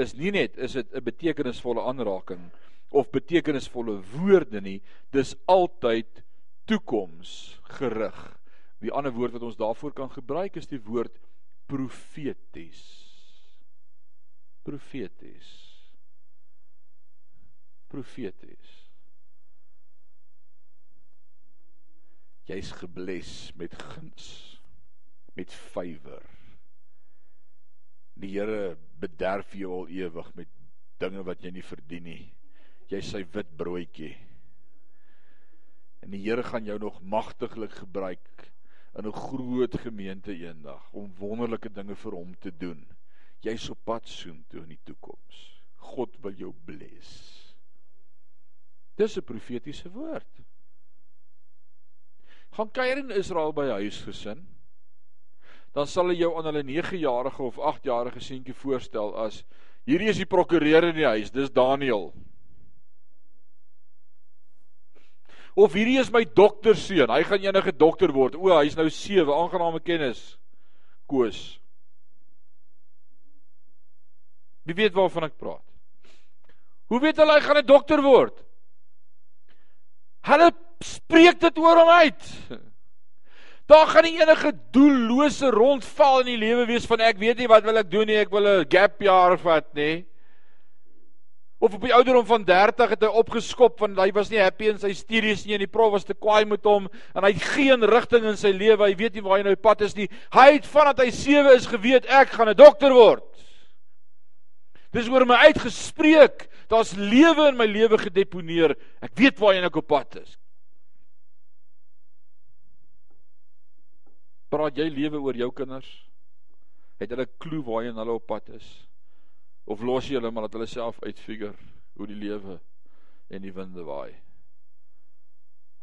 is nie net is dit 'n betekenisvolle aanraking of betekenisvolle woorde nie, dis altyd toekoms gerig. Die ander woord wat ons daarvoor kan gebruik is die woord profeties. Profeties. Profeties. Jy's gebles met guns, met favour. Die Here bederf jou al ewig met dinge wat jy nie verdien nie. Jy's sy wit broodjie. En die Here gaan jou nog magtiglik gebruik in 'n groot gemeente eendag om wonderlike dinge vir hom te doen. Jy's op pad soontoe in die toekoms. God wil jou bless. Dis 'n profetiese woord. Gaan kuier in Israel by huisgesin dan sal hy jou aan hulle 9-jarige of 8-jarige seentjie voorstel as hierdie is die prokureur in die huis, dis Daniel. Of hierdie is my dokterseun, hy gaan enige dokter word. O, hy's nou 7, aangename kennis. Koos. Wie weet waarvan ek praat? Hoe weet hulle hy gaan 'n dokter word? Hulle spreek dit oor hom uit. Daar gaan nie enige doellose rondval in die lewe wees van ek weet nie wat wil ek doen nie, ek wil 'n gap jaar vat nê. Of op die ouderdom van 30 het hy opgeskop want hy was nie happy in sy studies nie en die prof was te kwaai met hom en hy het geen rigting in sy lewe, hy weet nie waar hy nou pad is nie. Hy het vandat hy 7 is geweet ek gaan 'n dokter word. Dis oor my uitgespreek. Daar's lewe in my lewe gedeponeer. Ek weet waar ek op pad is. Praat jy lewe oor jou kinders? Het hulle klou waarheen hulle op pad is? Of los jy hulle maar dat hulle self uitfigure hoe die lewe en die winde waai?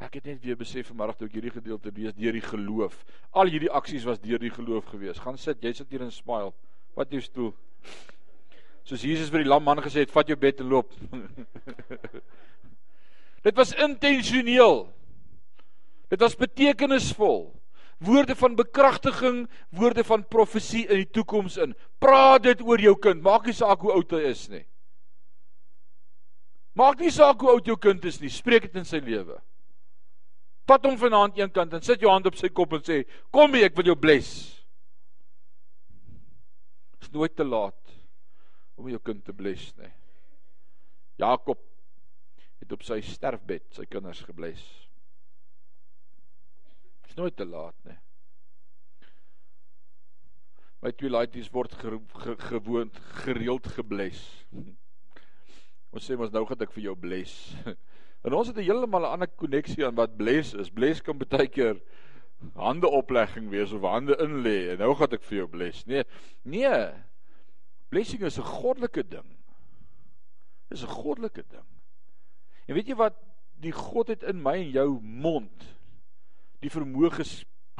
Ek het net weer besef vanoggend toe ek hierdie gedeelte lees deur die geloof. Al hierdie aksies was deur die geloof gewees. Gaan sit, jy sit hier en smile. Wat jou stoel. Soos Jesus vir die lam man gesê het, vat jou bed en loop. Dit was intentioneel. Dit was betekenisvol woorde van bekragtiging, woorde van profesie in die toekoms in. Praat dit oor jou kind. Maak nie saak hoe oud hy is nie. Maak nie saak hoe oud jou kind is nie. Spreek dit in sy lewe. Vat hom vanaand een kant en sit jou hand op sy kop en sê: "Kom hier, ek wil jou bless." Dit is nooit te laat om jou kind te bless nie. Jakob het op sy sterfbed sy kinders gebless. Dis nooit te laat nie. My twee laities word ge, ge, gewoond gereeld gebless. Ons sê mos nou gaan ek vir jou bless. En ons het 'n heeltemal 'n ander koneksie aan wat bless is. Bless kan baie keer hande oplegging wees of hande in lê en nou gaan ek vir jou bless. Nee, nee. Blessing is 'n goddelike ding. Dis 'n goddelike ding. En weet jy wat die God het in my en jou mond die vermoë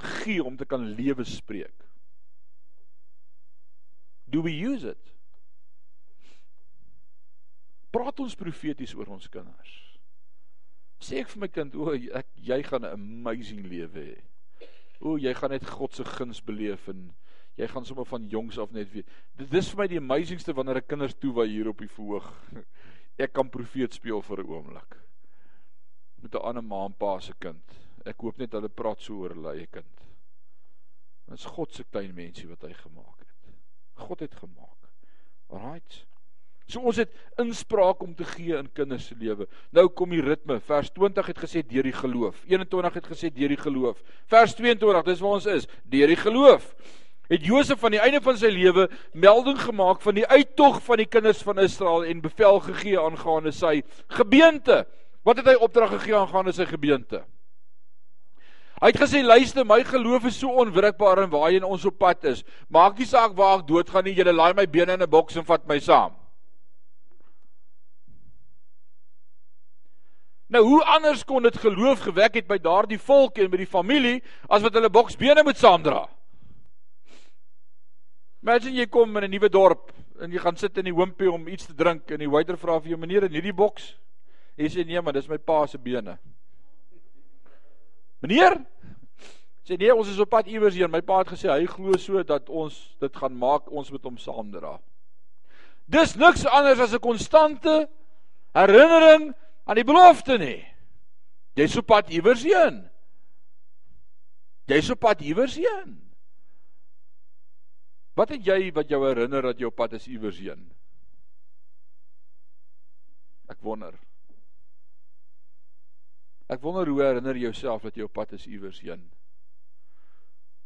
gee om te kan lewe spreek. Do we use it? Praat ons profeties oor ons kinders. Sê ek vir my kind, o, ek jy gaan 'n amazing lewe hê. O, jy gaan net God se guns beleef en jy gaan sommer van jongs af net weet. Dit is vir my die amazingste wanneer ek kinders toe wy hier op die verhoog. Ek kan profeet speel vir 'n oomblik. Met 'n ander ma en pa se kind. Ek hoop net hulle praat so oor hulle eie kind. Dit is God se klein mensie wat hy gemaak het. God het gemaak. Alraight. So ons het inspraak om te gee in kinders se lewe. Nou kom die ritme. Vers 20 het gesê deur die geloof. 21 het gesê deur die geloof. Vers 22, dis waar ons is, deur die geloof. Het Josef aan die einde van sy lewe melding gemaak van die uittog van die kinders van Israel en bevel gegee aangaande sy gebeente. Wat het hy opdrag gegee aangaande sy gebeente? Hy het gesê luister my geloof is so onwrikbaar en waarheen ons op pad is. Maak nie saak waar ek doodgaan nie, julle laai my bene in 'n boks en vat my saam. Nou hoe anders kon dit geloof gewek het by daardie volk en by die familie as wat hulle boksbene moet saamdra? Imagine jy kom in 'n nuwe dorp en jy gaan sit in die hompie om iets te drink en die waiter vra vir jou meneer in hierdie boks. Jy sê nee, maar dis my pa se bene. Meneer sê nee, ons is op pad iewers heen. My pa het gesê hy glo so dat ons dit gaan maak ons met hom saamdra. Dis niks anders as 'n konstante herinnering aan die belofte nie. Jy's op pad iewers heen. Jy's op pad iewers heen. Wat het jy wat jou herinner dat jy op pad is iewers heen? Ek wonder. Ek wonder hoe herinner jy jouself dat jy op pad is iewers heen?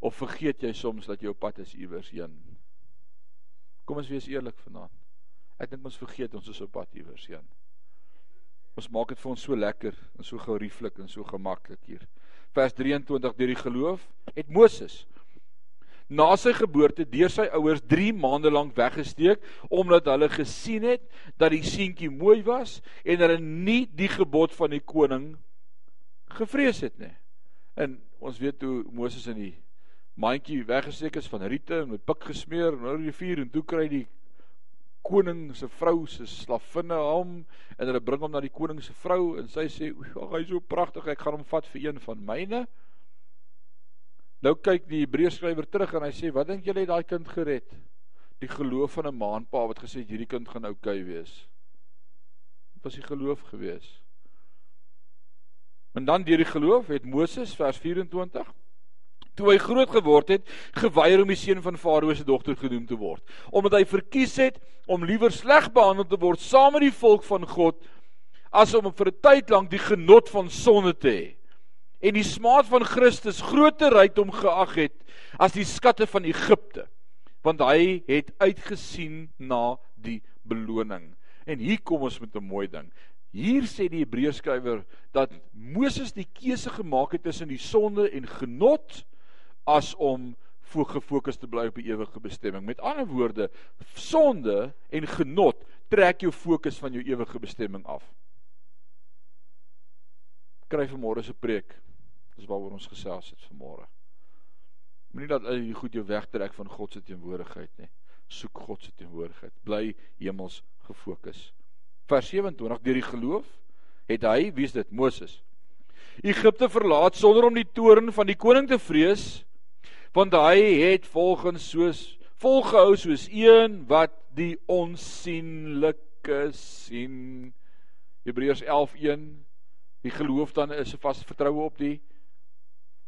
Of vergeet jy soms dat jy op pad is iewers heen? Kom ons wees eerlik vanaand. Ek dink ons vergeet ons is op pad iewers heen. Ons maak dit vir ons so lekker en so gerieflik en so gemaklik hier. Vers 23 deur die geloof het Moses na sy geboorte deur sy ouers 3 maande lank weggesteek omdat hulle gesien het dat die seentjie mooi was en hulle nie die gebod van die koning gevrees het nie. En ons weet hoe Moses in die mandjie weggesteek is van riete en met pik gesmeer en oor die rivier en toe kry die koning se vrou se slavinne hom en hulle bring hom na die koning se vrou en sy sê ag hy's so pragtig ek gaan hom vat vir een van myne. Nou kyk die Hebreërskrywer terug en hy sê wat dink julle het daai kind gered? Die geloof van 'n maanpa wat gesê het hierdie kind gaan oukei okay wees. Wat was die geloof gewees en dan deur die geloof het Moses vers 24 toe hy groot geword het, geweier om die seun van Farao se dogter genoem te word, omdat hy verkies het om liewer sleg behandel te word saam met die volk van God as om vir 'n tyd lank die genot van sonde te hê. En die smaad van Christus groter rykdom geag het as die skatte van Egipte want hy het uitgesien na die beloning. En hier kom ons met 'n mooi ding hier sê die Hebreërskrywer dat Moses die keuse gemaak het tussen die sonde en genot as om gefokus te bly op die ewige bestemming. Met ander woorde, sonde en genot trek jou fokus van jou ewige bestemming af. Kry vanmôre se preek. Dis waaroor ons gesels het vanmôre. Moenie dat die goed jou wegtrek van God se teenwoordigheid nie. Soek God se teenwoordigheid. Bly hemels gefokus. Vers 27 deur die geloof het hy, wie is dit? Moses. Egipte verlaat sonder om die toorn van die koning te vrees want hy het volgens soos volgehou soos een wat die onsigbare sien Hebreërs 11:1 die geloof dan is 'n vas vertroue op die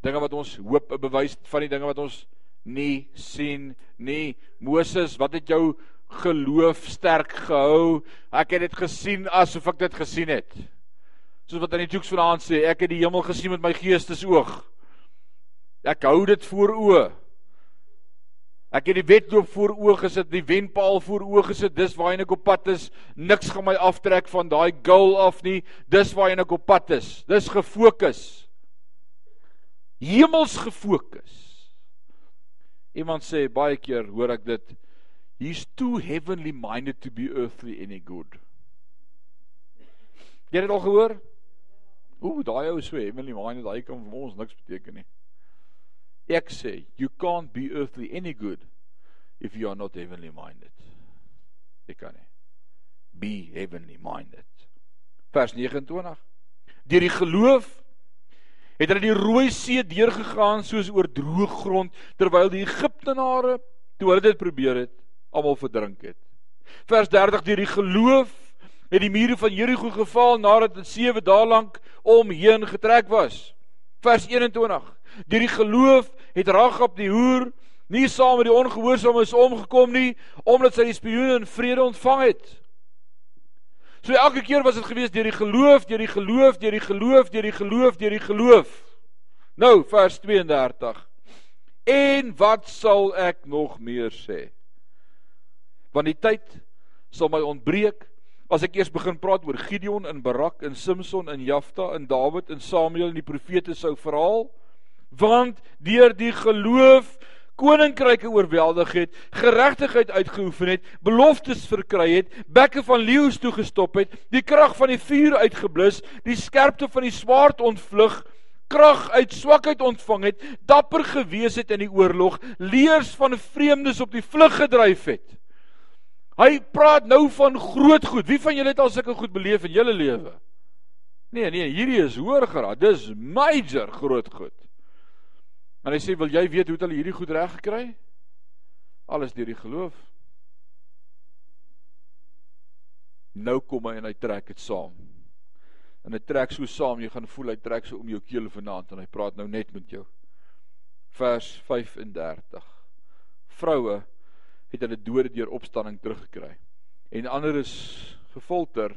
dinge wat ons hoop 'n bewys van die dinge wat ons nie sien nie Moses wat het jou geloof sterk gehou ek het dit gesien asof ek dit gesien het soos wat in die toeks vanaand sê ek het die hemel gesien met my geestesoog Ek hou dit voor oë. Ek het die wedloop voor oë gesit, die wenpaal voor oë gesit. Dis waarheen ek op pad is. Niks gaan my aftrek van daai goal af nie. Dis waarheen ek op pad is. Dis gefokus. Hemels gefokus. Iemand sê baie keer hoor ek dit. He's too heavenly minded to be earthly any good. Jy het dit al gehoor? Ooh, daai ou so heavenly minded, hy kan vir ons niks beteken nie. Ek sê, you can't be earthly any good if you are not heavenly minded. Ek kan nie. Be heavenly minded. Vers 29. Deur die geloof het hulle die Rooi See deurgegaan soos oor droë grond terwyl die Egiptenare toe hulle dit probeer het, almal verdrink het. Vers 30 deur die geloof het die mure van Jerigo geval nadat dit 7 dae lank omheen getrek was. Vers 21 Deur die geloof het Ragab die hoer nie saam met die ongehoorsaames omgekom nie omdat sy die spioene in vrede ontvang het. So elke keer was dit gewees deur die geloof, deur die geloof, deur die geloof, deur die geloof, deur die geloof. Nou vers 32. En wat sal ek nog meer sê? Want die tyd sal my ontbreek as ek eers begin praat oor Gideon en Barak en Samson en Jafta en Dawid en Samuel en die profete sou verhaal want deur die geloof koninkryke oorweldig het, geregtigheid uitgeoefen het, beloftes verkry het, bekke van leeu's toegestop het, die krag van die vuur uitgeblus, die skerpte van die swaard ontvlug, krag uit swakheid ontvang het, dapper gewees het in die oorlog, leers van vreemdes op die vlug gedryf het. Hy praat nou van groot goed. Wie van julle het al sulke goed beleef in julle lewe? Nee, nee, hierdie is hoër geraad. Dis major groot goed. En hy sê, "Wil jy weet hoe het hulle hierdie goed reg gekry? Alles deur die geloof." Nou kom hy en hy trek dit saam. En hy trek so saam, jy gaan voel hy trek so om jou keel vanaand en hy praat nou net met jou. vers 35. Vroue het hulle dode deur opstanding teruggekry en ander is gefolter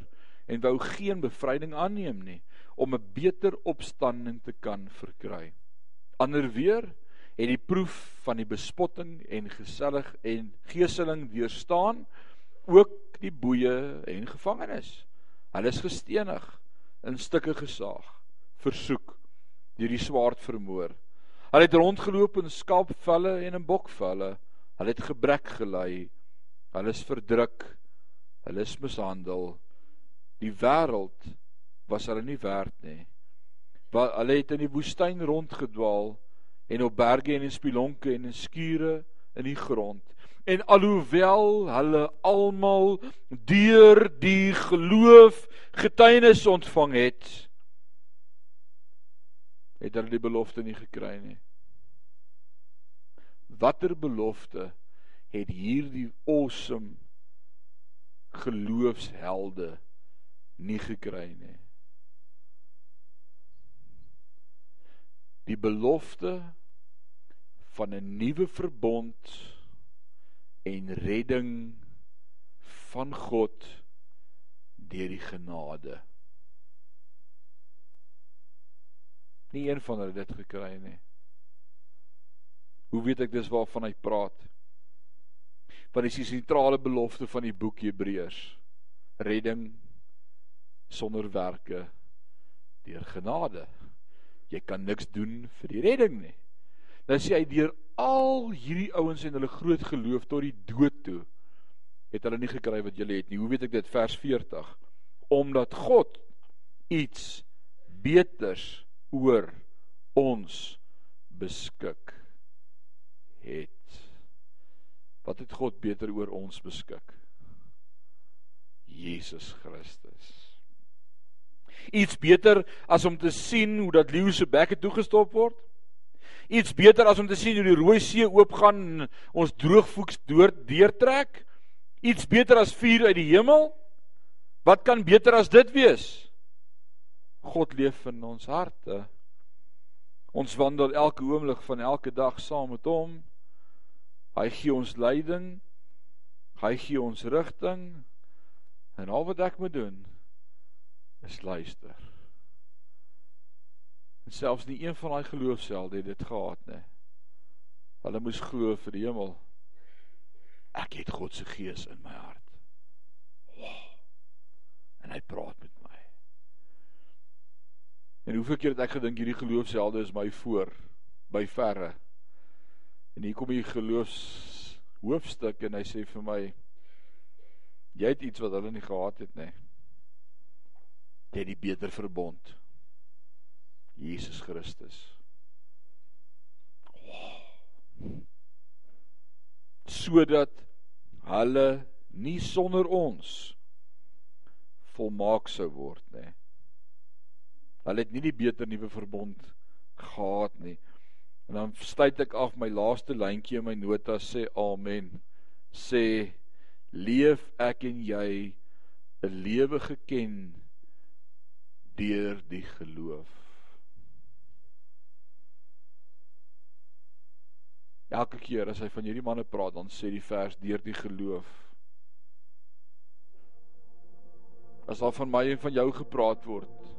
en wou geen bevryding aanneem nie om 'n beter opstanding te kan verkry. Ander weer het die proef van die bespotting en gesellig en geeseling deurstaan, ook die boeye en gevangenes. Hulle is gestenig, in stukke gesaag, versoek, deur die swaard vermoor. Hulle het rondgeloop in skaapvelle en in bokvelle. Hulle het gebrek gelei. Hulle is verdruk. Hulle is mishandel. Die wêreld was hulle nie werd nie. Want hulle het in die woestyn rondgedwaal en op berge en in spilonke en in skure in die grond. En alhoewel hulle almal deur die geloof getuienis ontvang het, het hulle die belofte nie gekry nie. Watter belofte het hierdie awesome geloofshelde nie gekry nie? Die belofte van 'n nuwe verbond en redding van God deur die genade. Nie een van hulle dit gekry nie. Hoe weet ek dis waarvan hy praat? Want dis die sentrale belofte van die boek Hebreërs. Redding sonder werke deur genade. Jy kan niks doen vir die redding nie. Dan sê hy deur al hierdie ouens en hulle groot geloof tot die dood toe het hulle nie gekry wat julle het nie. Hoe weet ek dit vers 40? Omdat God iets beters oor ons beskik het. Wat het God beter oor ons beskik? Jesus Christus. Iets beter as om te sien hoe dat leeu se bekke toegestop word? Iets beter as om te sien hoe die Rooi See oopgaan en ons droogvoeks deur deurtrek? Iets beter as vuur uit die hemel? Wat kan beter as dit wees? God leef in ons harte. Ons wandel elke oomblik van elke dag saam met hom. Hy gee ons leiding. Hy gee ons rigting. En al wat ek moet doen is luister. En selfs nie een van daai geloofshelde het dit gehad nie. Hulle moes glo vir die hemel. Ek het God se gees in my hart. Wow. En hy praat met my. En hoeveel keer het ek gedink hierdie geloofshelde is my voor by verre. En hier kom die geloofs hoofstuk en hy sê vir my jy het iets wat hulle nie gehad het nie. Jy het die beter verbond. Jesus Christus. Wow sodat hulle nie sonder ons volmaak sou word nê. Hulle het nie die beter nuwe verbond gehad nie. En dan stuit ek af my laaste lyntjie in my notas sê amen. Sê leef ek en jy 'n lewe geken deur die geloof. Elke keer as hy van hierdie manne praat, dan sê die vers deur die geloof. As daar van my en van jou gepraat word,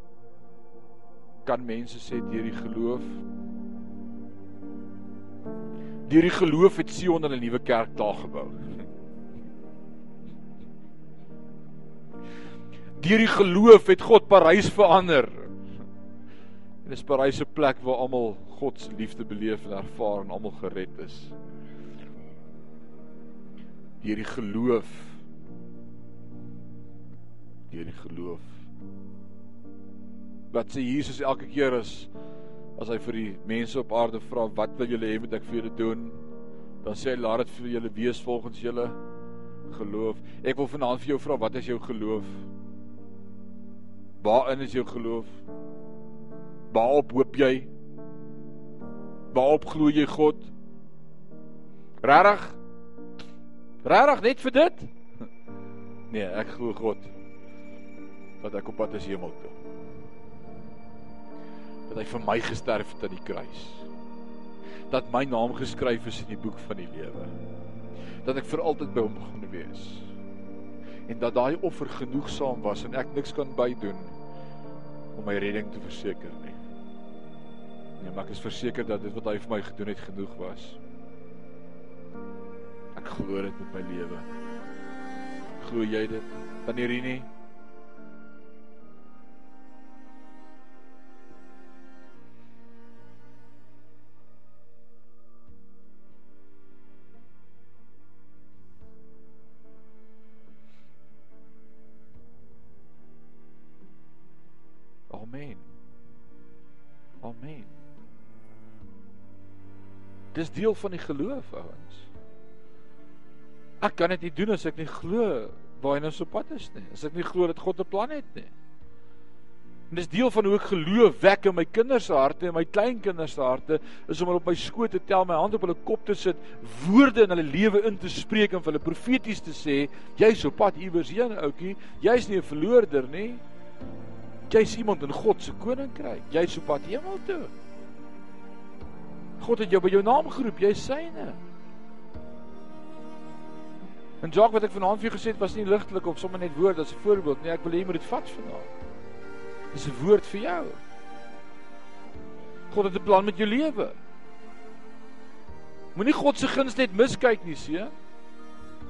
kan mense sê deur die geloof. Deur die geloof het Sion 'n nuwe kerk daar gebou. Deur die geloof het God Parys verander. Dit is Parys 'n plek waar almal God se liefde beleef en ervaar en almal gered is. Deur die geloof. Deur die geloof. Wat sê Jesus elke keer as as hy vir die mense op aarde vra wat wil julle hê moet ek vir julle doen? Dan sê hy laat dit vir julle wees volgens julle geloof. Ek wil vanaand vir jou vra wat is jou geloof? Waarin is jou geloof? Waarop hoop jy? Waarop glo jy God? Regtig? Regtig net vir dit? Nee, ek glo God. Dat ek op pad is hemel toe. Dat hy vir my gesterf het aan die kruis. dat my naam geskryf is in die boek van die lewe. Dat ek vir altyd by hom gaan wees. En dat daai offer genoegsaam was en ek niks kan bydoen om my redding te verseker nie. Nee, maar ek is verseker dat dit wat hy vir my gedoen het genoeg was. Ek glo dit met my lewe. Glo jy dit? Wanneer jy nie Amen. Dis deel van die geloof, ouens. Ek kan dit nie doen as ek nie glo waar hy nou so pad is nie. As ek nie glo dat God 'n plan het nie. En dis deel van hoe ek geloof wek in my kinders se harte en my kleinkinders se harte is om hulle op my skoot te tel, my hand op hulle kop te sit, woorde in hulle lewe in te spreek en vir hulle profeties te sê, jy's op pad iewers heen, ouetjie. Jy's nie 'n verloorder nie. Jy's iemand in God se koninkryk. Jy's op pad hemel toe. God het jou by jou naam geroep, jy's syne. En Jacques wat ek vanaand vir jou gesê het was nie ligtelik of sommer net woord as 'n voorbeeld nie. Ek wil hê jy moet dit vat vanaand. Dis 'n woord vir jou. God het 'n plan met jou lewe. Moenie God se guns net miskyk nie, seun.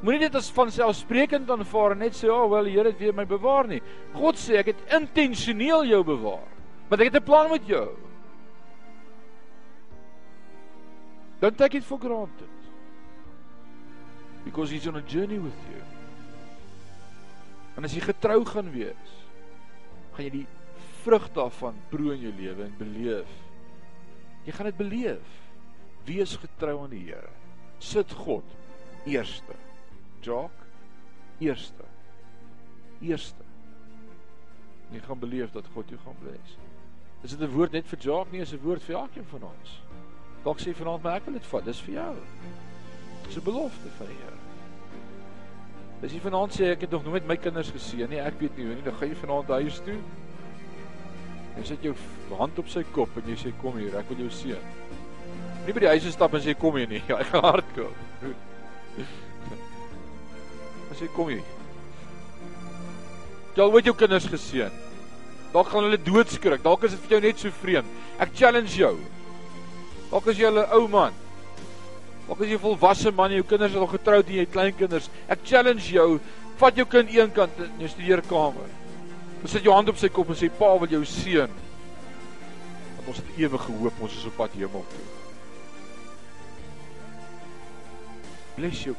Moenie dit as van selfsprekend aanvaar en net sê, "Ag, oh, wel, die Here het weer my bewaar nie." God sê, "Ek het intentioneel jou bewaar, want ek het 'n plan met jou." Don't take it for granted. Because he's on a journey with you. En as jy getrou gaan wees, gaan jy die vrug daarvan proe in jou lewe en beleef. Jy gaan dit beleef. Wees getrou aan die Here. Sit God eerste. Jock eerste. Eerste. Jy gaan beleef dat God jou gaan bless. Is dit 'n woord net vir Jock nie, is 'n woord vir elkeen van ons. Dalk sê vanaand maar ek wil dit vat. Dis vir jou. Dis 'n belofte van die Here. As jy vanaand sê ek het nog nooit my kinders geseën nie, ek weet nie hoe nie, dan gaan jy vanaand huis toe. Jy sit jou hand op sy kop en jy sê kom hier, ek wil jou seën. Nie by die huis stap en sê kom hier nie, hy gaan hardloop. As jy kom hier. Jy het jou kinders geseën. Dalk gaan hulle doodskrik. Dalk is dit vir jou net so vreemd. Ek challenge jou. Dalk is jy 'n ou man. Dalk is jy 'n volwasse man en jou kinders is al getroud en jy het kleinkinders. Ek challenge jou, vat jou kind eenkant in jou studeerkamer. Sit jou hand op sy kop en sê pa wil jou seën. Want ons het ewige hoop, ons is op pad hemel toe. Bless jou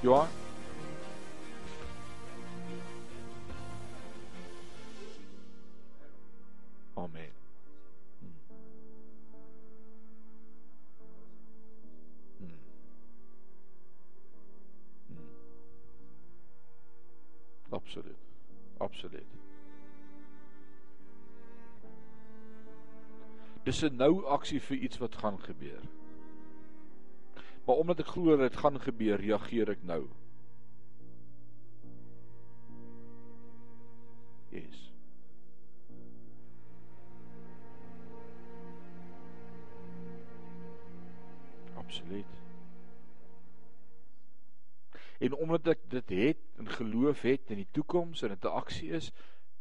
kinders. Johan Amen. Absoluut. Absoluut. Dis 'n nou aksie vir iets wat gaan gebeur. Maar omdat ek glo dit gaan gebeur, reageer ek nou. Yes. Absoluut. En omdat ek dit het en geloof het in die toekoms en dit 'n aksie is,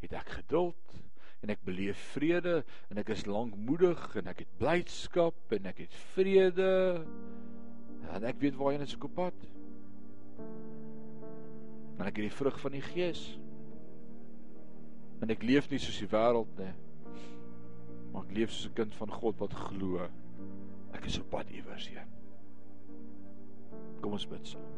het ek geduld en ek beleef vrede en ek is lankmoedig en ek het blydskap en ek het vrede. En ek weet waarheen ek op pad. En ek het die vrug van die Gees. En ek leef nie soos die wêreld nie. Maar ek leef soos 'n kind van God wat glo. Ek is op pad iewers heen. Kom ons bid saam.